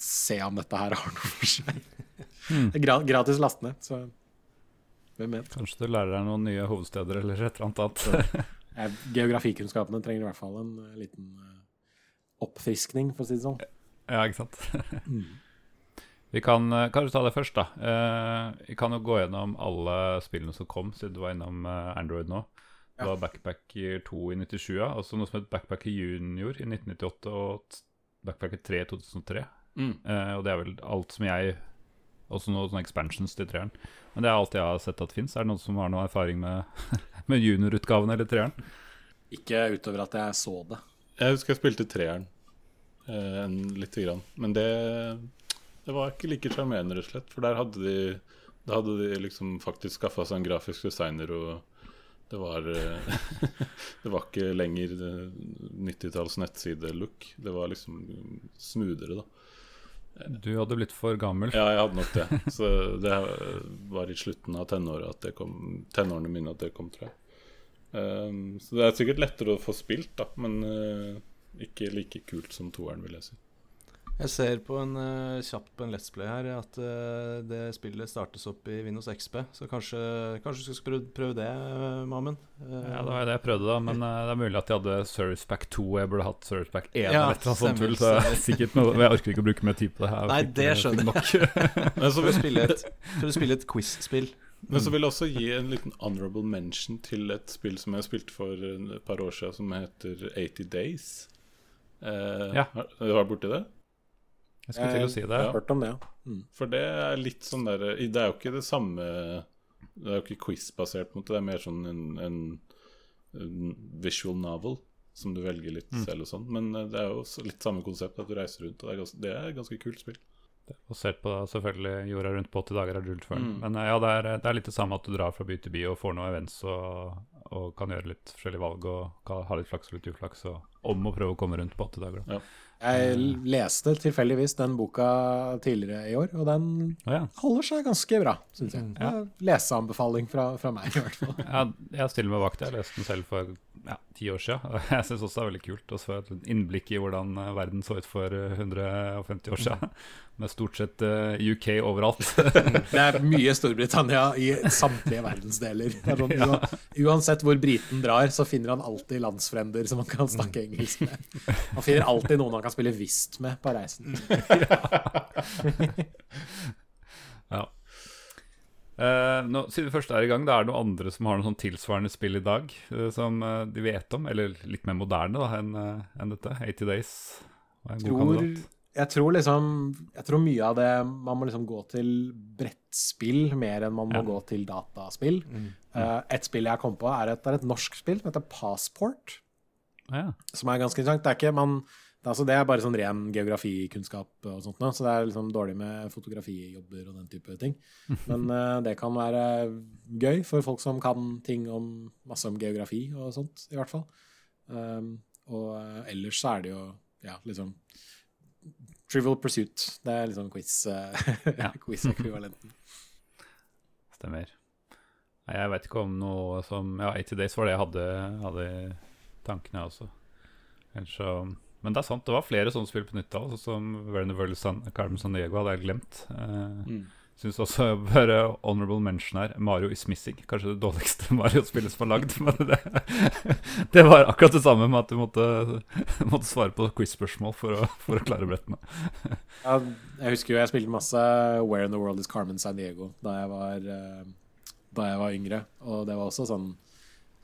se om dette her har noe for seg. Gra gratis last ned, så hvem vet. Kanskje du lærer deg noen nye hovedsteder eller et eller annet Geografikunnskapene trenger i hvert fall en eh, liten eh, oppfriskning, for å si det sånn. Ja, ikke sant? Vi kan eh, kanskje ta det først, da. Eh, vi kan jo gå gjennom alle spillene som kom, siden du var innom eh, Android nå. Det Ja. var Backpacker 2 i 97, ja. og så noe som het Backpacker Junior i 1998 og Backpacker 3 i 2003. Mm. Eh, og det er vel alt som jeg Også noen sånne expansions til treeren. Men det er alt jeg har sett at fins. Er det noen som har noe erfaring med, med juniorutgaven eller treeren? Ikke utover at jeg så det. Jeg husker jeg spilte treeren eh, en lite grann. Men det, det var ikke like sjarmerende, rett og slett. For der hadde de, da hadde de liksom faktisk skaffa seg en grafisk designer, og det var eh, Det var ikke lenger eh, 90-talls nettside-look. Det var liksom smoothere, da. Du hadde blitt for gammel. Ja, jeg hadde nok det. Så det var i slutten av tenåra at det kom, tenårene mine at det kom, tror jeg. Um, så det er sikkert lettere å få spilt, da, men uh, ikke like kult som toeren, vil jeg si. Jeg ser på en uh, kjapt på en Let's Play her at uh, det spillet startes opp i Windows XP. Så kanskje, kanskje du skal prøve, prøve det, uh, Mammen? Eh, Ja, det var jo det jeg prøvde, da. Men det er mulig at de hadde Service Pack 2. Jeg burde hatt Service Pack 1 Ja, eller noe sånt tull. Så er sikkert noe Jeg orker ikke å bruke mer tid på det her. Nei, det skjønner jeg. Men så vil du spille et, et quiz-spill. men så vil jeg også gi en liten honorable mention til et spill som jeg spilte for et par år siden, som heter 80 Days. Eh, Ja. Har du vært borti det? Jeg skulle til å si det. Ja. Hørt om det, ja. Mm. For det er litt sånn der Det er jo ikke det samme Det er jo ikke quiz-basert, på en måte. Det er mer sånn en, en, en visual novel som du velger litt selv og sånn. Men eh, det er jo litt samme konsept, at du reiser rundt. Og det er ganske, det er et ganske kult spill. Basert på selvfølgelig jorda rundt på 80 dager er rullet før. Mm. Men eh, ja, det er, det er litt det samme at du drar fra by til by og får noen events og, og kan gjøre litt forskjellige valg og kan ha litt flaks og litt uflaks. Og om å prøve å komme rundt på 80 dager. Da. Jeg leste tilfeldigvis den boka tidligere i år, og den ja. holder seg ganske bra, syns jeg. Ja. Ja. Leseanbefaling fra, fra meg, i hvert fall. Ja, jeg stiller meg bak det. Jeg leste den selv for ja, ti år siden. Og jeg syns også det er veldig kult å få et innblikk i hvordan eh, verden så ut for eh, 150 år siden. Med stort sett eh, UK overalt. Det er mye Storbritannia i samtlige verdensdeler. Er sånn, ua- Uansett hvor briten drar, så finner han alltid landsfrender som han kan snakke engelsk med. Han finner alltid noen han kan spille whist med på reisen. Ja. Uh, nå, siden vi først er i gang, da er det noen andre som har noe sånn tilsvarende spill i dag uh, som uh, de vet om, eller litt mer moderne da enn enn dette. 80 Days. var en god tror, kandidat. Jeg tror liksom Jeg tror mye av det Man må liksom gå til brettspill mer enn man må Ja. gå til dataspill. Eh, et spill jeg kom på, er et, er et norsk spill som heter Passport. Ja. Som er ganske interessant. Det er, ikke, man, det, er, altså, det er bare sånn ren geografikunnskap og sånt, så det er liksom dårlig med fotografijobber og den type ting. Men uh, det kan være gøy for folk som kan ting om masse om geografi og sånt, i hvert fall. Um, og uh, ellers så er det jo ja, liksom Trivial Pursuit. Det er liksom quiz, uh, quiz-ekvivalenten. Stemmer. Nei, jeg vet ikke om noe som Ja, 80 Days var det jeg hadde, hadde tankene, også. Så Men det er sant, det var flere sånne spill på nytt av, sånn som Werner San, Carmen San Diego hadde jeg glemt. Eh, Syns også bare honorable mention her. Mario is missing. Kanskje det dårligste Mario-spillet som er lagd. Men det, det var akkurat det samme med at du måtte, måtte svare på quiz-spørsmål for, for å klare brettene. Ja, jeg husker jo jeg spilte masse Where in the World is Carmen San Diego da jeg var, eh, da jeg var yngre. Og det var også sånn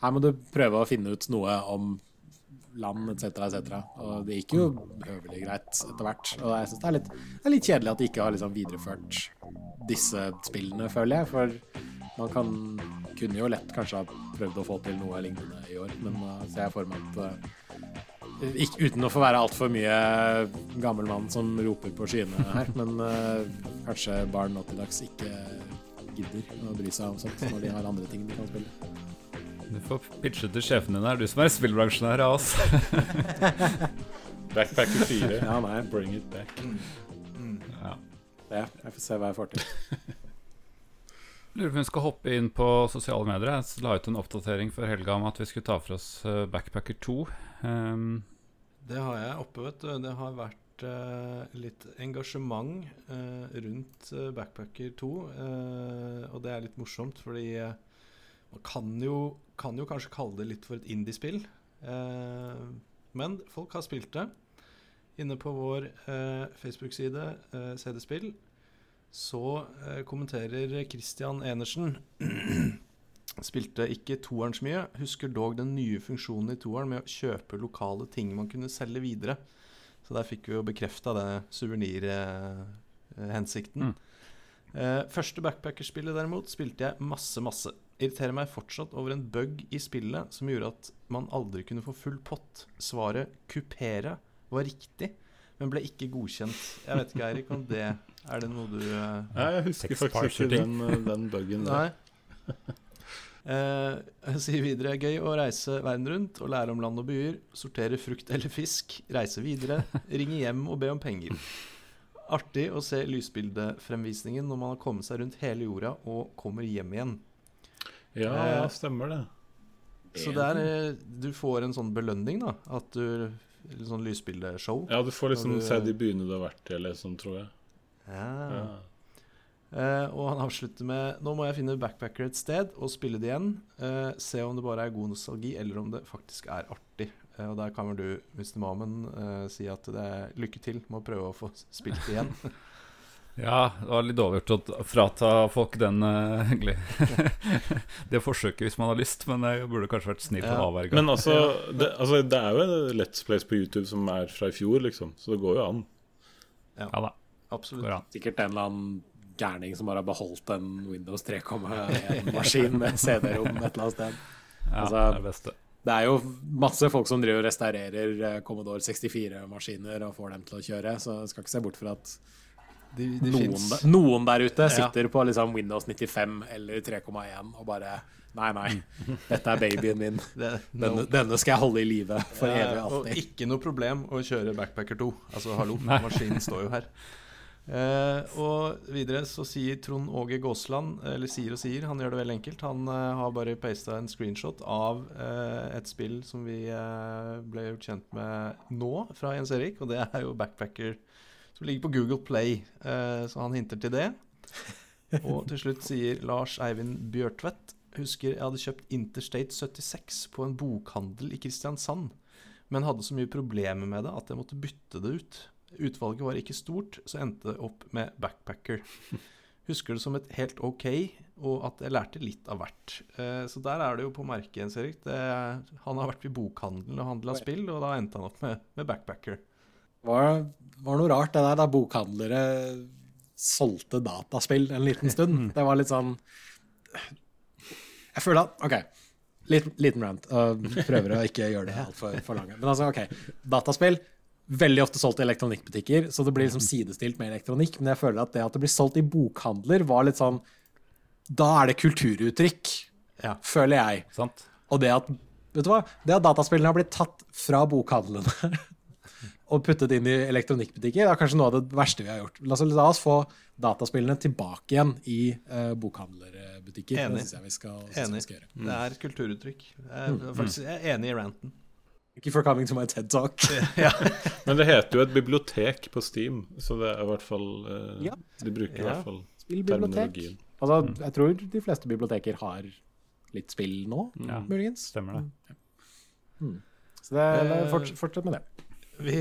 Her må du prøve å finne ut noe om land etc., etc. Og det gikk jo høvelig greit etter hvert. Og jeg syns det, det er litt kjedelig at de ikke har liksom videreført disse spillene, føler jeg. For man kan, kunne jo lett kanskje ha prøvd å få til noe lignende i år, men da ser jeg for meg at eh, ikke, Uten å få være altfor mye gammel mann som roper på skyene her, men uh, kanskje barn nå til dags ikke gidder å bry seg om sånt når de har andre ting de kan spille. Du får pitche til sjefen din her, du som er spillbransjen her av oss. Backpacker 4. Ja, nei, Bring it back. Ja. det. Jeg får se hva jeg får til. Lurer på om vi skal hoppe inn på sosiale medier. Jeg la ut en oppdatering før helga om at vi skulle ta for oss eh, Backpacker 2. Um, Det har jeg oppe, vet du. Det har vært uh, litt engasjement uh, rundt Backpacker 2. Uh, og det er litt morsomt, fordi man kan jo, kan jo kanskje kalle det litt for et indiespill. Eh, men folk har spilt det. Inne på vår eh, Facebook-side, eh, CD-spill, så eh, kommenterer Christian Enersen Spilte ikke toeren så mye. Husker dog den nye funksjonen i toeren med å kjøpe lokale ting man kunne selge videre. Så der fikk vi jo bekrefta det suvenirhensikten. Mm. Eh, første backpackerspillet derimot spilte jeg masse, masse. Irriterer meg fortsatt over en bug i spillet som gjorde at man aldri kunne få full pott. Svaret 'kupere' var riktig, men ble ikke godkjent. Jeg vet ikke, Eirik, om det Er det noe du uh, Nei, jeg husker faktisk ikke den, den bugen der. Nei. Uh, jeg sier videre gøy å reise verden rundt og lære om land og byer. Sortere frukt eller fisk. Reise videre. Ringe hjem og be om penger. Artig å se lysbildefremvisningen når man har kommet seg rundt hele jorda og kommer hjem igjen. Ja, Eh, ja, stemmer det. Så det er, eh, du får en sånn belønning, da. At du Litt sånn lysbildeshow. Ja, du får liksom du- se de byene du har vært i, eller sånn, tror jeg. Ja. Ja. Uh, og han avslutter med Nå må jeg finne backpacker et sted og spille det igjen. Uh, se om det bare er god nostalgi, eller om det faktisk er artig. Uh, og der kan vel du, Mr. Mamen, si at det er lykke til med å prøve å få spilt det igjen. ja, det var litt overgjort gjort å frata folk den egentlig det forsøket hvis man har lyst, men jeg burde kanskje vært snill Ja. avverga. Men altså det, altså, det er jo Let's Place på YouTube som er fra i fjor, liksom. Så det går jo an. Ja da, Absolutt. an. Sikkert en eller annen gærning som bare har beholdt en Windows 3,1-maskin med CD-rom et eller annet sted. Ja, Altså, det er det beste. Det er jo masse folk som driver og restaurerer eh, Commodore 64-maskiner og får dem til å kjøre, så jeg skal ikke se bort fra at De, de noen, der, noen der ute Ja. sitter på liksom Windows 95 eller 3,1 og bare Nei, nei, dette er babyen min. Denne, denne skal jeg holde i live for evig Ja, og og alltid. ikke noe problem å kjøre Backpacker 2. Altså, hallo, maskinen står jo her. Eh, og videre så sier Trond Åge Gåsland, eller sier og sier, han gjør det veldig enkelt. Han eh, har bare pasta en screenshot av eh, et spill som vi eh, ble gjort kjent med nå, fra Jens Erik, og det er jo Backpacker som ligger på Google Play, eh, så han hinter til det. Og til slutt sier Lars Eivind Bjørtvedt Husker jeg hadde kjøpt Interstate 76 på en bokhandel i Kristiansand, men hadde så mye problemer med det at jeg måtte bytte det ut. Utvalget var ikke stort, så endte det opp med Backpacker. Husker det som et helt ok, og at jeg lærte litt av hvert. Eh, så der er det jo på merket, Jens Erik. Det, han har vært i bokhandelen og handla spill, og da endte han opp med, med Backpacker. Var, var noe rart det der da bokhandlere solgte dataspill en liten stund. Det var litt sånn Jeg føler at OK, liten, liten rant. Prøver å ikke gjøre det altfor for lange. Men altså, OK. Dataspill. Veldig ofte solgt i elektronikkbutikker, så det blir liksom sidestilt med elektronikk. Men jeg føler at det at det blir solgt i bokhandler, var litt sånn Da er det kulturuttrykk, Ja. føler jeg. Sant? Og det at Vet du hva? Det at dataspillene har blitt tatt fra bokhandlene og puttet inn i elektronikkbutikker, er kanskje noe av det verste vi har gjort. La oss, la oss få dataspillene tilbake igjen i uh, bokhandlerbutikker. Enig. Det syns jeg vi skal, Enig. vi skal gjøre. Det er et kulturuttrykk. Jeg er, faktisk, jeg er enig i ranten. Ikke for coming to my TED Talk. Men det heter jo et bibliotek på Steam, så det er i hvert fall uh, Ja. De bruker i hvert fall terminologien. Altså, jeg tror de fleste biblioteker har litt spill nå, Ja, muligens. stemmer det. Så det, det fortsett, fortsett med det. Vi,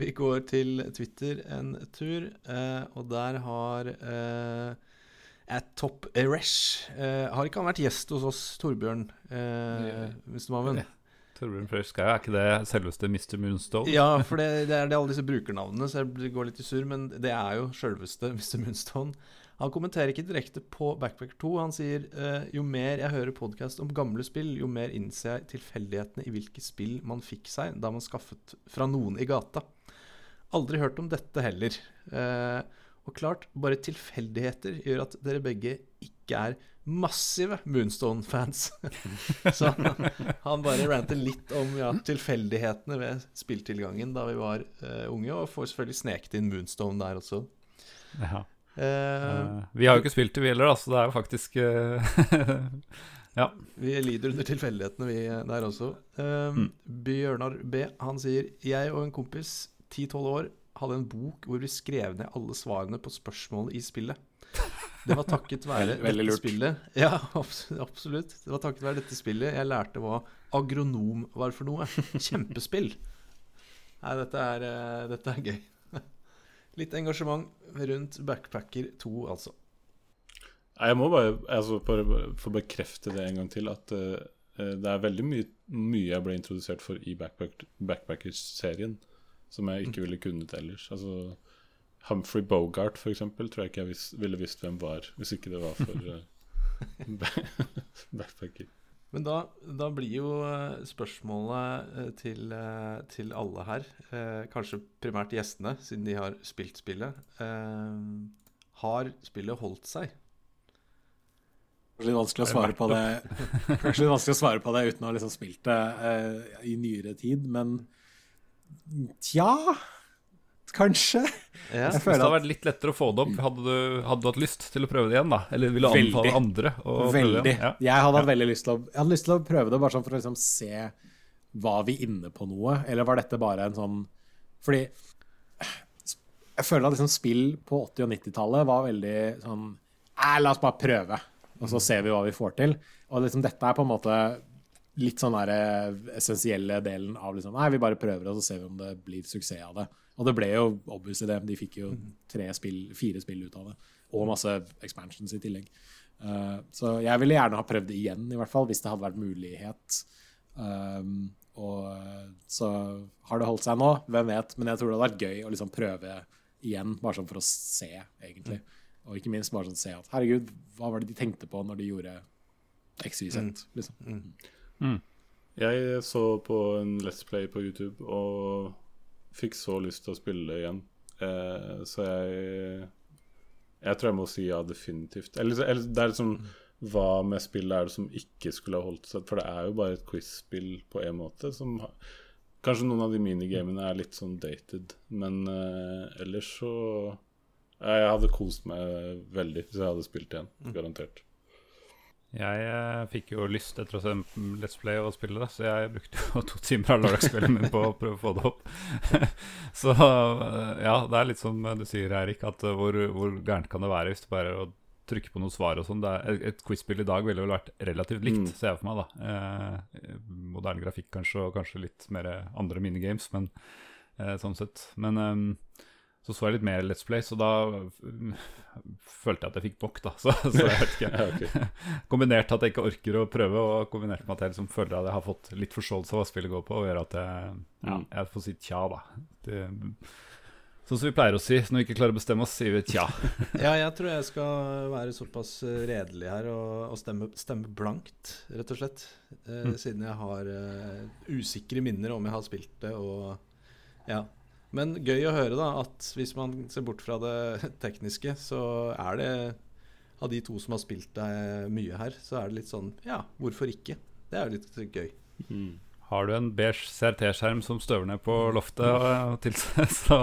vi går til Twitter en tur, eh, og der har eh, at Top Eresh. Eh, har ikke han vært gjest hos oss, Torbjørn eh, Mustermaven? Torbjørn Frøyskau, er ikke det selveste Mr. Moonstone? Ja, for det, det, er, det alle disse brukernavnene, så jeg går litt i sur, men det er jo selveste Mr. Moonstone. Han kommenterer ikke direkte på Backpacker 2. Han sier eh, jo mer jeg hører podkast om gamle spill, jo mer innser jeg tilfeldighetene i hvilke spill man fikk seg da man skaffet fra noen i gata. Aldri hørt om dette heller. Eh, og klart, bare tilfeldigheter gjør at dere begge ikke er massive Moonstone-fans. så han bare ranter litt om ja, tilfeldighetene ved spilltilgangen da vi var uh, unge, og får selvfølgelig sneket inn Moonstone der også. Ja. Uh, vi har jo ikke spilt det, vi heller, da, så det er jo faktisk uh, Ja. Vi lider under tilfeldighetene, vi der også. Mm. Bjørnar B. Han sier Jeg og en kompis, 10-12 år, hadde en bok hvor vi skrev ned alle svarene på spørsmål i spillet. Det var takket være Veldig dette spillet Ja, absolutt. Det var takket være dette spillet jeg lærte hva agronom var for noe. Kjempespill. Nei, dette er, dette er gøy. Litt engasjement rundt Backpacker 2, altså. Jeg må bare, altså, få bekrefte det en gang til, at uh, det er veldig mye, mye, jeg ble introdusert for i Backpack, Backpackers-serien som jeg ikke ville kunnet ellers. Altså Humphrey Bogart, for eksempel, tror jeg ikke jeg vis, ville visst hvem var, hvis ikke det var for uh, backpacker. Men da, da, blir jo eh, spørsmålet eh, til, til alle her, eh, kanskje primært gjestene, siden de har spilt spillet eh, Har spillet holdt seg? Kanskje litt vanskelig å svare på det Kanskje litt vanskelig å svare på det uten å ha liksom spilt det eh, i nyere tid, men Tja Kanskje. Ja. Hvis det hadde vært litt lettere å få det opp, hadde du, hadde du hatt lyst til å prøve det igjen? da? Eller ville du anbefale andre å veldig. prøve det? Ja. Jeg hadde hatt veldig lyst til å, jeg hadde lyst til å prøve det, bare sånn for å liksom se Var vi inne på noe, eller var dette bare en sånn Fordi jeg føler at liksom spill på 80- og 90-tallet var veldig sånn La oss bare prøve, og så ser vi hva vi får til. Og liksom dette er på en måte litt sånn der eh, essensielle delen av liksom Nei, vi bare prøver, og så ser vi om det blir suksess av det. Og det ble jo obviously det. De fikk jo tre spill, fire spill ut av det. Og masse expansions i tillegg. Uh, så jeg ville gjerne ha prøvd det igjen, i hvert fall, hvis det hadde vært mulighet. Um, og så har det holdt seg nå, hvem vet. Men jeg tror det hadde vært gøy å liksom prøve igjen, bare sånn for å se, egentlig. Og ikke minst bare sånn se at herregud, hva var det de tenkte på når de gjorde XYZ, mm. liksom. Mm. Mm. Jeg så på en Let's Play på YouTube og fikk så lyst til å spille igjen. Eh, så jeg Jeg tror jeg må si ja, definitivt. Eller, eller det er liksom Hva med spillet er det som ikke skulle ha holdt seg? For det er jo bare et quiz-spill på en måte. Som Kanskje noen av de minigamene er litt sånn dated, men eh, ellers så Jeg hadde kost meg veldig hvis jeg hadde spilt igjen. Mm. Garantert. Jeg eh, fikk jo lyst etter å se Let's Play og spille det, så jeg brukte jo to timer av lørdagskvelden min på å prøve å få det opp. så eh, ja, det er litt som du sier, Eirik, at uh, hvor, hvor gærent kan det være hvis du bare å trykke på noen svar og sånn. Et quiz-spill i dag ville vel vært relativt likt, mm. ser jeg for meg, da. Eh, moderne grafikk kanskje, og kanskje litt mer andre minigames, men eh, sånn sett. Men um, så så jeg litt mer Let's Play, så da følte jeg at jeg fikk bok, da. Så, så jeg vet ikke. okay. Kombinert at jeg ikke orker å prøve, og kombinert med at jeg liksom føler at jeg har fått litt forståelse av hva spillet går på, og gjør at jeg, ja, jeg får si tja, da. Det, sånn som vi pleier å si, når vi ikke klarer å bestemme oss, sier vi tja. ja, jeg tror jeg skal være såpass redelig her og, og stemme, stemme, blankt, rett og slett. Eh, mm. Siden jeg har uh, usikre minner om jeg har spilt det, og ja. Men gøy å høre da at hvis man ser bort fra det tekniske, så er det av de to som har spilt deg mye her, så er det litt sånn Ja, hvorfor ikke? Det er jo litt gøy. Mm. Har du en beige CRT-skjerm som støver ned på loftet, og, til, så,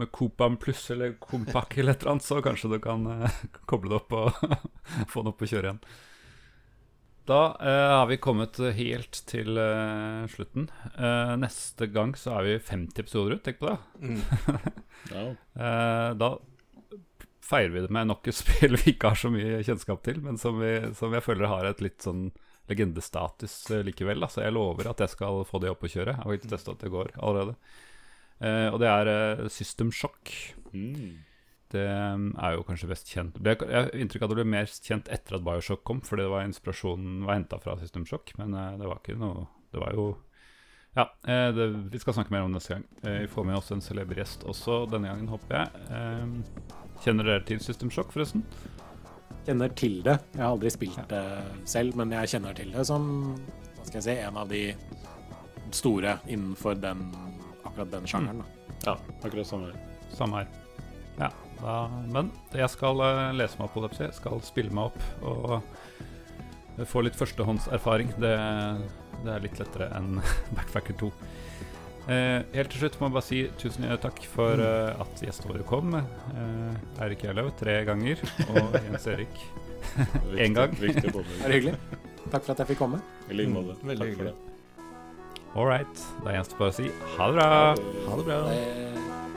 med Copan pluss eller Compac eller et eller annet, så kanskje du kan uh, koble det opp og få den opp og kjøre igjen. Da uh, har vi kommet helt til uh, slutten. Uh, neste gang så er vi 50 episoder ut. Tenk på det. Mm. da feirer vi det med nok et spill vi ikke har så mye kjennskap til, men som, vi, som jeg føler har et litt sånn legendestatus likevel. Så jeg lover at jeg skal få det opp og kjøre. Jeg har ikke testa at det går allerede. og det er System Shock. Mm. Det er jo kanskje best kjent det, Jeg har inntrykk av at det ble mer kjent etter at Bioshock kom, fordi det var inspirasjonen var henta fra System Shock, men eh, det var ikke noe Det var jo Ja, eh, det, vi skal snakke mer om det neste gang. Eh, vi får med oss en celeber gjest også denne gangen, håper jeg. Eh, kjenner dere til System Shock, forresten? Kjenner til det. Jeg har aldri spilt det selv, men jeg kjenner til det som hva skal jeg si, en av de store innenfor den, akkurat den sjangeren. Da. Ja, akkurat samme her. Samme her. Ja, da, men jeg skal eh, lese meg opp på det. Jeg skal spille meg opp og få litt førstehåndserfaring. Det, det er litt lettere enn Backfacker 2. Eh, helt til slutt må jeg bare si tusen takk for eh, at gjestene våre kom. Eh, Eirik Gjerlaug tre ganger, og Jens Erik én En gang. Viktig er hyggelig. Takk for at jeg fikk komme. I like måte. Mm, veldig Takk for hyggelig. det. All right. Da gjenstår bare å si ha det bra. Ha det bra. Det